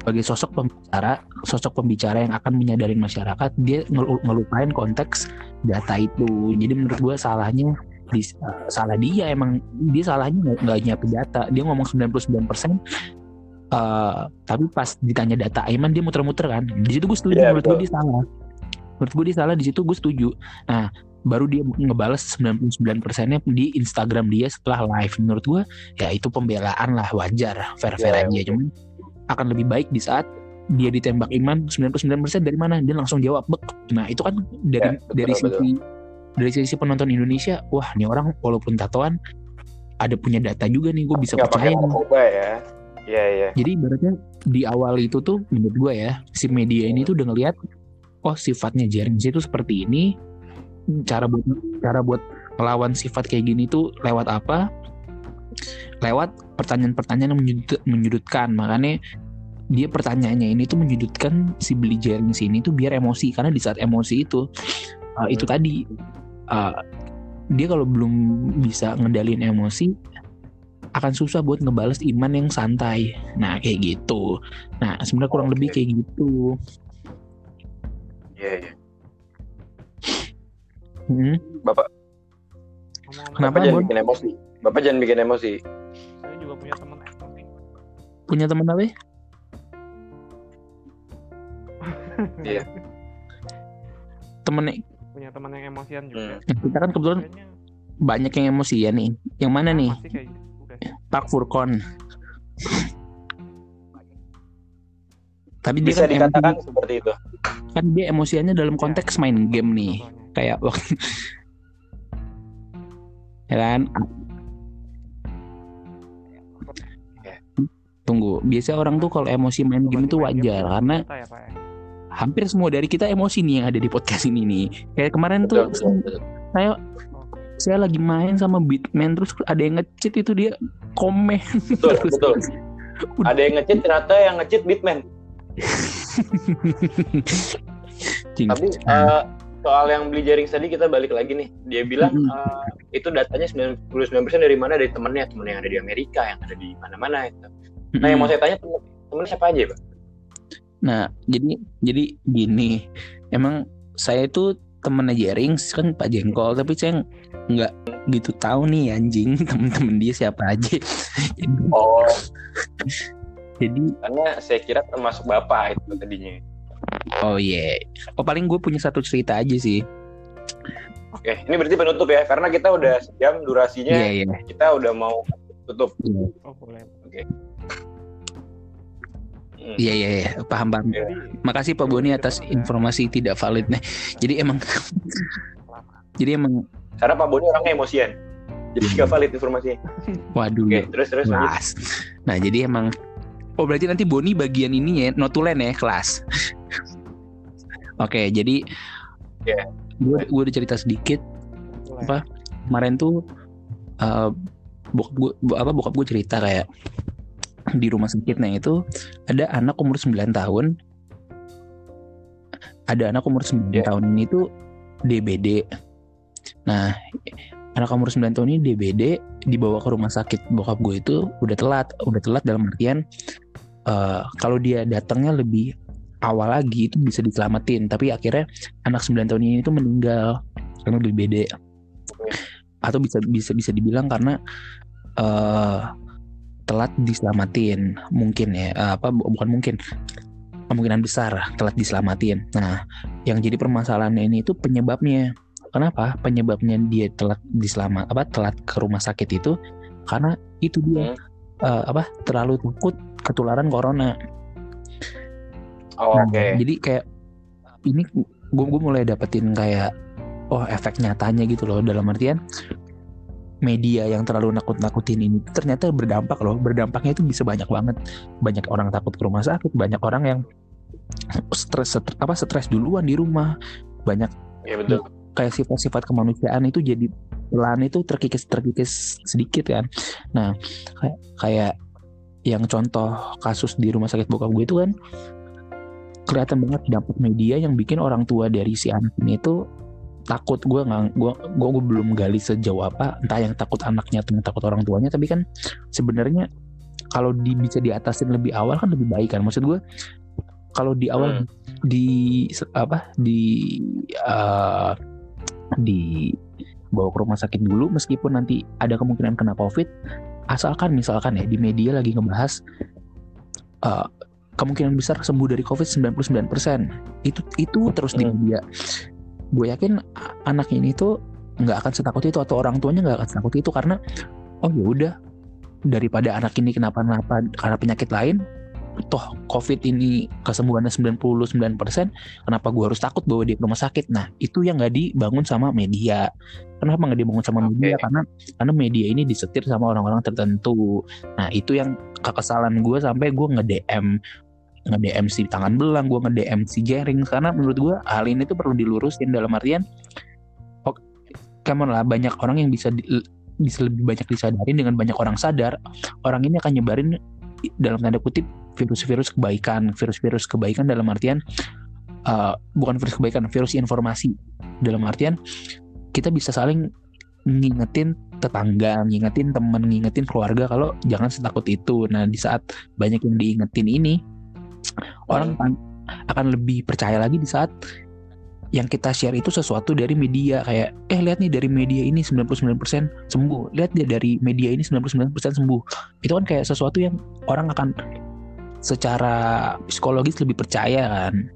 sebagai sosok pembicara, sosok pembicara yang akan menyadarin masyarakat, dia ngelu- ngelupain konteks data itu. Jadi menurut gue salahnya di, salah dia emang dia salahnya nggak nyiapin data. Dia ngomong 99% eh tapi pas ditanya data Aiman dia muter-muter kan. Di situ gue setuju Iya, menurut gue dia salah. Menurut gue dia salah di situ gue setuju. Nah, baru dia ngebales 99%-nya di Instagram dia setelah live. Menurut gue ya itu pembelaan lah wajar, fair-fair Iya, aja. Cuman akan lebih baik di saat dia ditembak Iman 99% dari mana dia langsung jawab bek. Nah, itu kan dari Ya, betul, dari betul. sisi dari sisi penonton Indonesia, wah, nih orang walaupun tatoan ada punya data juga nih gue bisa percaya. narkoba ya iya iya Jadi ibaratnya di awal itu tuh menurut gue ya si media ini tuh udah ngeliat oh sifatnya Jerings itu seperti ini cara buat cara buat melawan sifat kayak gini tuh lewat apa? Lewat pertanyaan-pertanyaan yang menyudut- menyudutkan makanya dia pertanyaannya ini tuh menyudutkan si Billy Jerings ini tuh biar emosi karena di saat emosi itu uh, itu tadi uh, dia kalau belum bisa ngendalin emosi akan susah buat ngebales iman yang santai. Nah, kayak gitu. Nah, sebenarnya kurang Oke. lebih kayak gitu. iya iya Hmm. bapak Kenapa, bapak jangan bikin emosi bapak jangan bikin emosi juga punya teman emosi. Punya teman apa? ya? [LAUGHS] Iya. Temen punya teman yang emosian juga. Hmm. kita kan kebetulan Kayaknya banyak yang emosi ya nih. Yang mana nih? kayak gitu. Pak Furkon. Tapi dia bisa kan, dikatakan emosi- seperti itu kan dia emosiannya dalam konteks main game nih. Kayak waktu [LAUGHS] ya kan? Tunggu, biasa orang tuh kalau emosi main game itu wajar karena data ya, hampir semua dari kita emosi nih yang ada di podcast ini nih. Kayak kemarin tuh saya saya lagi main sama Bitman terus ada yang ngecit itu dia komen. Betul terus. betul. [LAUGHS] ada yang ngecit ternyata yang ngecit Cing. tapi eh, soal yang beli jaring tadi kita balik lagi nih. Dia bilang Mm-mm. eh, itu datanya 99% dari mana? Dari temennya. Temen yang ada di Amerika yang ada di mana-mana itu nah yang mau saya tanya temen, siapa aja pak Nah, jadi jadi gini, emang saya itu temennya Jerings kan Pak Jengkol, tapi saya nggak gitu tahu nih anjing [LAUGHS] temen-temen dia siapa aja. jadi, oh [LAUGHS] jadi karena saya kira termasuk bapak itu tadinya oh iya, oh paling gue punya satu cerita aja sih. oke ini berarti penutup ya karena kita udah sejam durasinya Iya iya. kita udah mau tutup Oh, boleh. Hmm. Iya iya iya, paham paham. Jadi Makasih Pak Boni atas informasi tidak valid nih. [LAUGHS] Jadi emang [LAUGHS] jadi emang karena Pak Boni orangnya emosian jadi Hmm. nggak valid informasinya waduh oke terus terus kelas. Nah jadi emang oh berarti nanti Boni bagian ini ya notulen ya kelas. Oke jadi Iya. gue gue udah cerita sedikit. Apa? kemarin tuh eh bokap gue apa bokap gue cerita kayak di rumah sakitnya itu ada anak umur 9 tahun. Ada anak umur 9 Iya. tahun ini tuh DBD nah anak umur 9 tahun ini DBD dibawa ke rumah sakit. Bokap gue itu udah telat udah telat dalam artian eh kalau dia datangnya lebih awal lagi itu bisa diselamatin. Tapi akhirnya anak 9 tahun ini tuh meninggal karena DBD atau bisa bisa bisa dibilang karena eh telat diselamatin. Mungkin ya apa bu- bukan mungkin. Kemungkinan besar telat diselamatin. Nah yang jadi permasalahannya ini itu penyebabnya. Kenapa penyebabnya dia telat diselamat apa telat ke rumah sakit itu? Karena itu dia eh, apa terlalu takut ketularan corona. Oh, Nah, oke. Jadi kayak ini gue gue mulai dapetin kayak oh efek nyatanya gitu loh. Dalam artian media yang terlalu nakut-nakutin ini ternyata berdampak loh. Berdampaknya itu bisa banyak banget. Banyak orang takut ke rumah sakit banyak orang yang stres stres- apa stres duluan di rumah. Banyak ya betul. kayak sifat-sifat kemanusiaan itu jadi pelan itu terkikis terkikis sedikit kan. Nah kayak kayak yang contoh kasus di rumah sakit bokap gue itu kan kelihatan banget dampak media yang bikin orang tua dari si anak ini itu takut gue nggak gue gue belum gali sejauh apa entah yang takut anaknya atau yang takut orang tuanya tapi kan sebenarnya kalau di, bisa diatasin lebih awal kan lebih baik kan maksud gue kalau di awal Hmm. di apa di eh, di bawa ke rumah sakit dulu meskipun nanti ada kemungkinan kena covid asalkan misalkan ya di media lagi ngebahas eh, kemungkinan besar sembuh dari covid 99% itu itu terus di Hmm. media gue yakin anak ini tuh nggak akan setakut itu atau orang tuanya nggak akan setakut itu karena oh ya udah daripada anak ini kenapa-napa karena penyakit lain toh covid ini kesembuhannya 99% kenapa gue harus takut bawa dia ke rumah sakit? Nah itu yang nggak dibangun sama media. Kenapa nggak dibangun sama media? Karena karena media ini disetir sama orang-orang tertentu. Nah itu yang kekesalan gue sampai gue nge DM nge DM si tangan belang gue nge DM si Jering. Karena menurut gue hal ini tuh perlu dilurusin dalam artian oh, come on lah banyak orang yang bisa di- bisa lebih banyak disadari dengan banyak orang sadar. Orang ini akan nyebarin dalam tanda kutip virus-virus kebaikan virus-virus kebaikan dalam artian uh, bukan virus kebaikan virus informasi. Dalam artian kita bisa saling ngingetin tetangga, ngingetin temen, ngingetin keluarga kalau jangan setakut itu. Nah di saat banyak yang diingetin ini, orang akan, akan lebih percaya lagi di saat yang kita share itu sesuatu dari media kayak eh lihat nih dari media ini 99% sembuh lihat dia dari media ini 99% sembuh itu kan kayak sesuatu yang orang akan secara psikologis lebih percaya kan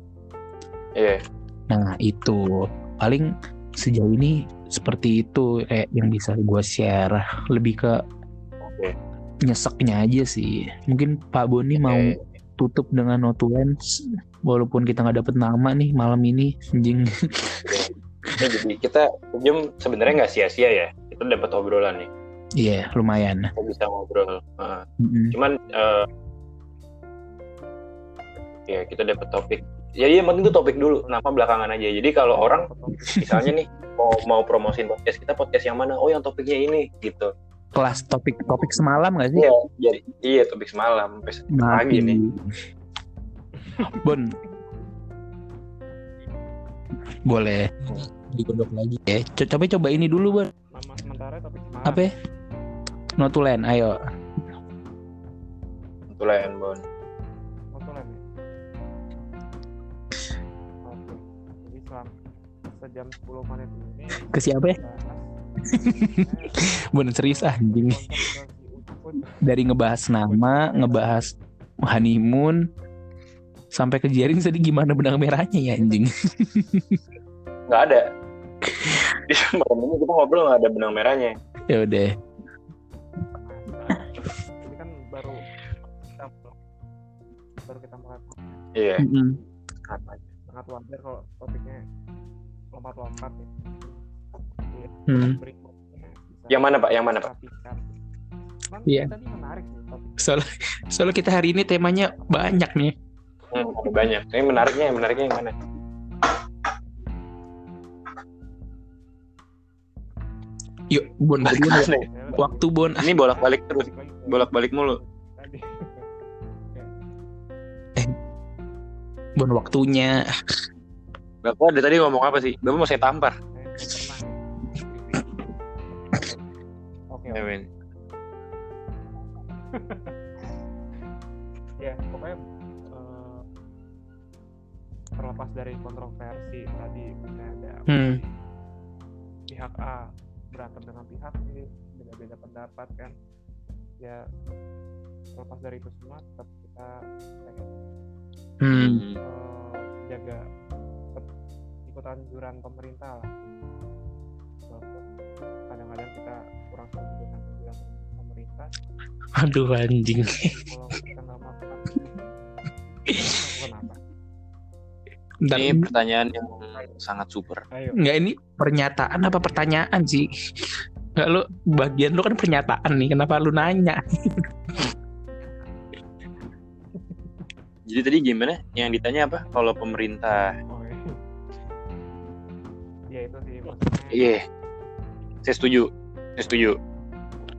Iya. Nah itu paling sejauh ini seperti itu kayak yang bisa gue share lebih ke Oke. nyeseknya aja sih. Mungkin Pak Boni mau Oke. Tutup dengan notulensi walaupun kita nggak dapet nama nih malam ini anjing. Jadi kita jam sebenarnya nggak sia-sia ya. Kita dapat obrolan nih. Iya lumayan. Kita bisa ngobrol. Heeh. Mm-mm. cuman eh, ya kita dapat topik ya iya yang penting itu topik dulu kenapa belakangan aja jadi kalau orang misalnya nih mau mau promosiin podcast kita podcast yang mana oh yang topiknya ini gitu Kelas topik topik semalam nggak sih? iya jadi iya topik semalam sampai pagi nih Bon. Boleh digodok lagi ya. Co- Coba coba ini dulu, Bon. Nama sementara topik semangat. Apa? ya? Notulen, ayo. tulen bon Notulen ya? Oke. Jadi selama sejam 10 menit ini Ke siapa ya? [LAUGHS] Bon serius ah anjing. Dari ngebahas nama, ngebahas honeymoon sampai ke jaring tadi gimana benang merahnya ya anjing. [LAUGHS] nggak ada di malam ini kita ngobrol nggak ada benang merahnya [LAUGHS] ya udah. Ini kan baru kita baru kita mulai iya sangat wajar kalau topiknya lompat-lompat ya. Hmm. berikutnya yang mana pak yang mana pak Iya. tadi menarik sih topik Soal soalnya kita hari ini temanya banyak nih. hmm, ada banyak ini menariknya yang menariknya yang mana Yuk, Bon, balik Bon, mana ya? waktu Bon. ini bolak balik terus Balik lagi ke bolak balik mulu tadi. [LAUGHS] Bon waktunya. bapak dari tadi ngomong apa sih bapak mau saya tampar Oke, Ya, [LAUGHS] ya pokoknya eh, terlepas dari kontroversi tadi misalnya ada Hmm. pihak A berantem dengan pihak B beda-beda pendapat kan ya terlepas dari itu semua tetap kita kayak, Hmm. eh, jaga ikut anjuran pemerintah lah kadang-kadang kita kurang dengan anjuran pemerintah. Aduh anjing. kalau kita nggak melakukan melakukan apa Bentar, ini pertanyaan yang sangat super. Ayo. Enggak ini pernyataan apa pertanyaan sih? Enggak lu bagian lu kan pernyataan nih, kenapa lu nanya? jadi tadi gimana? Yang ditanya apa? Kalau pemerintah. Oh, iya. ya itu sih maksudnya. Iya. Saya setuju setuju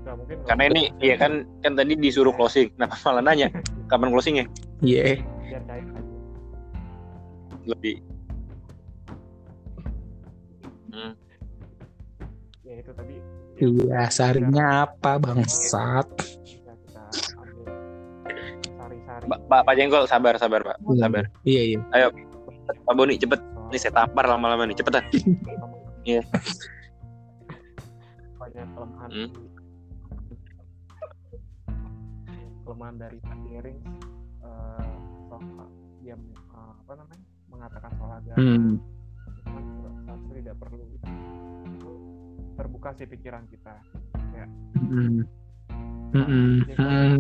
nggak mungkin karena ini iya kan kan tadi disuruh closing kenapa [LAUGHS] malah nanya kapan closingnya Iya. biar cair aja lebih hmm. ya itu tadi Iya, sarinya apa bangsat? bisa kita ambil sari-sari Pak Pak Jenggol sabar sabar Pak Iya. sabar. Iya iya. Pak Boni cepet. Ini saya tampar lama-lama nih cepetan. Iya. Banyak kelemahan Hmm. kelemahan dari Pak Dering eh soal dia eh, apa namanya mengatakan soal agama Hmm. cuman seharusnya tidak perlu terbuka sih pikiran kita Hmm. Mm-mm. Mm.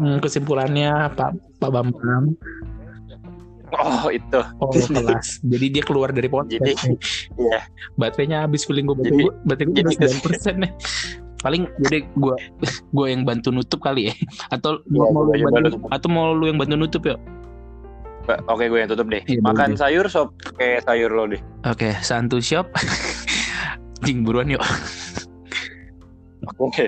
Mm. Kesimpulannya Pak Pak Bambang. Oh itu. Oh [LAUGHS] kelas. Jadi dia keluar dari podcast. Jadi, iya. Baterainya habis feeling gue. Baterai Jadi- gue baterai gue jadi sembilan persen nih. Paling jadi gue [LAUGHS] gue yang bantu nutup kali ya. Atau Iya, mau lu yang bantu, atau mau lu yang bantu nutup ya? Oke gue yang tutup deh. Iya, Makan boleh. sayur sop kayak sayur lo deh. Oke, Santu Shop. [LAUGHS] Jing buruan yuk. Oke.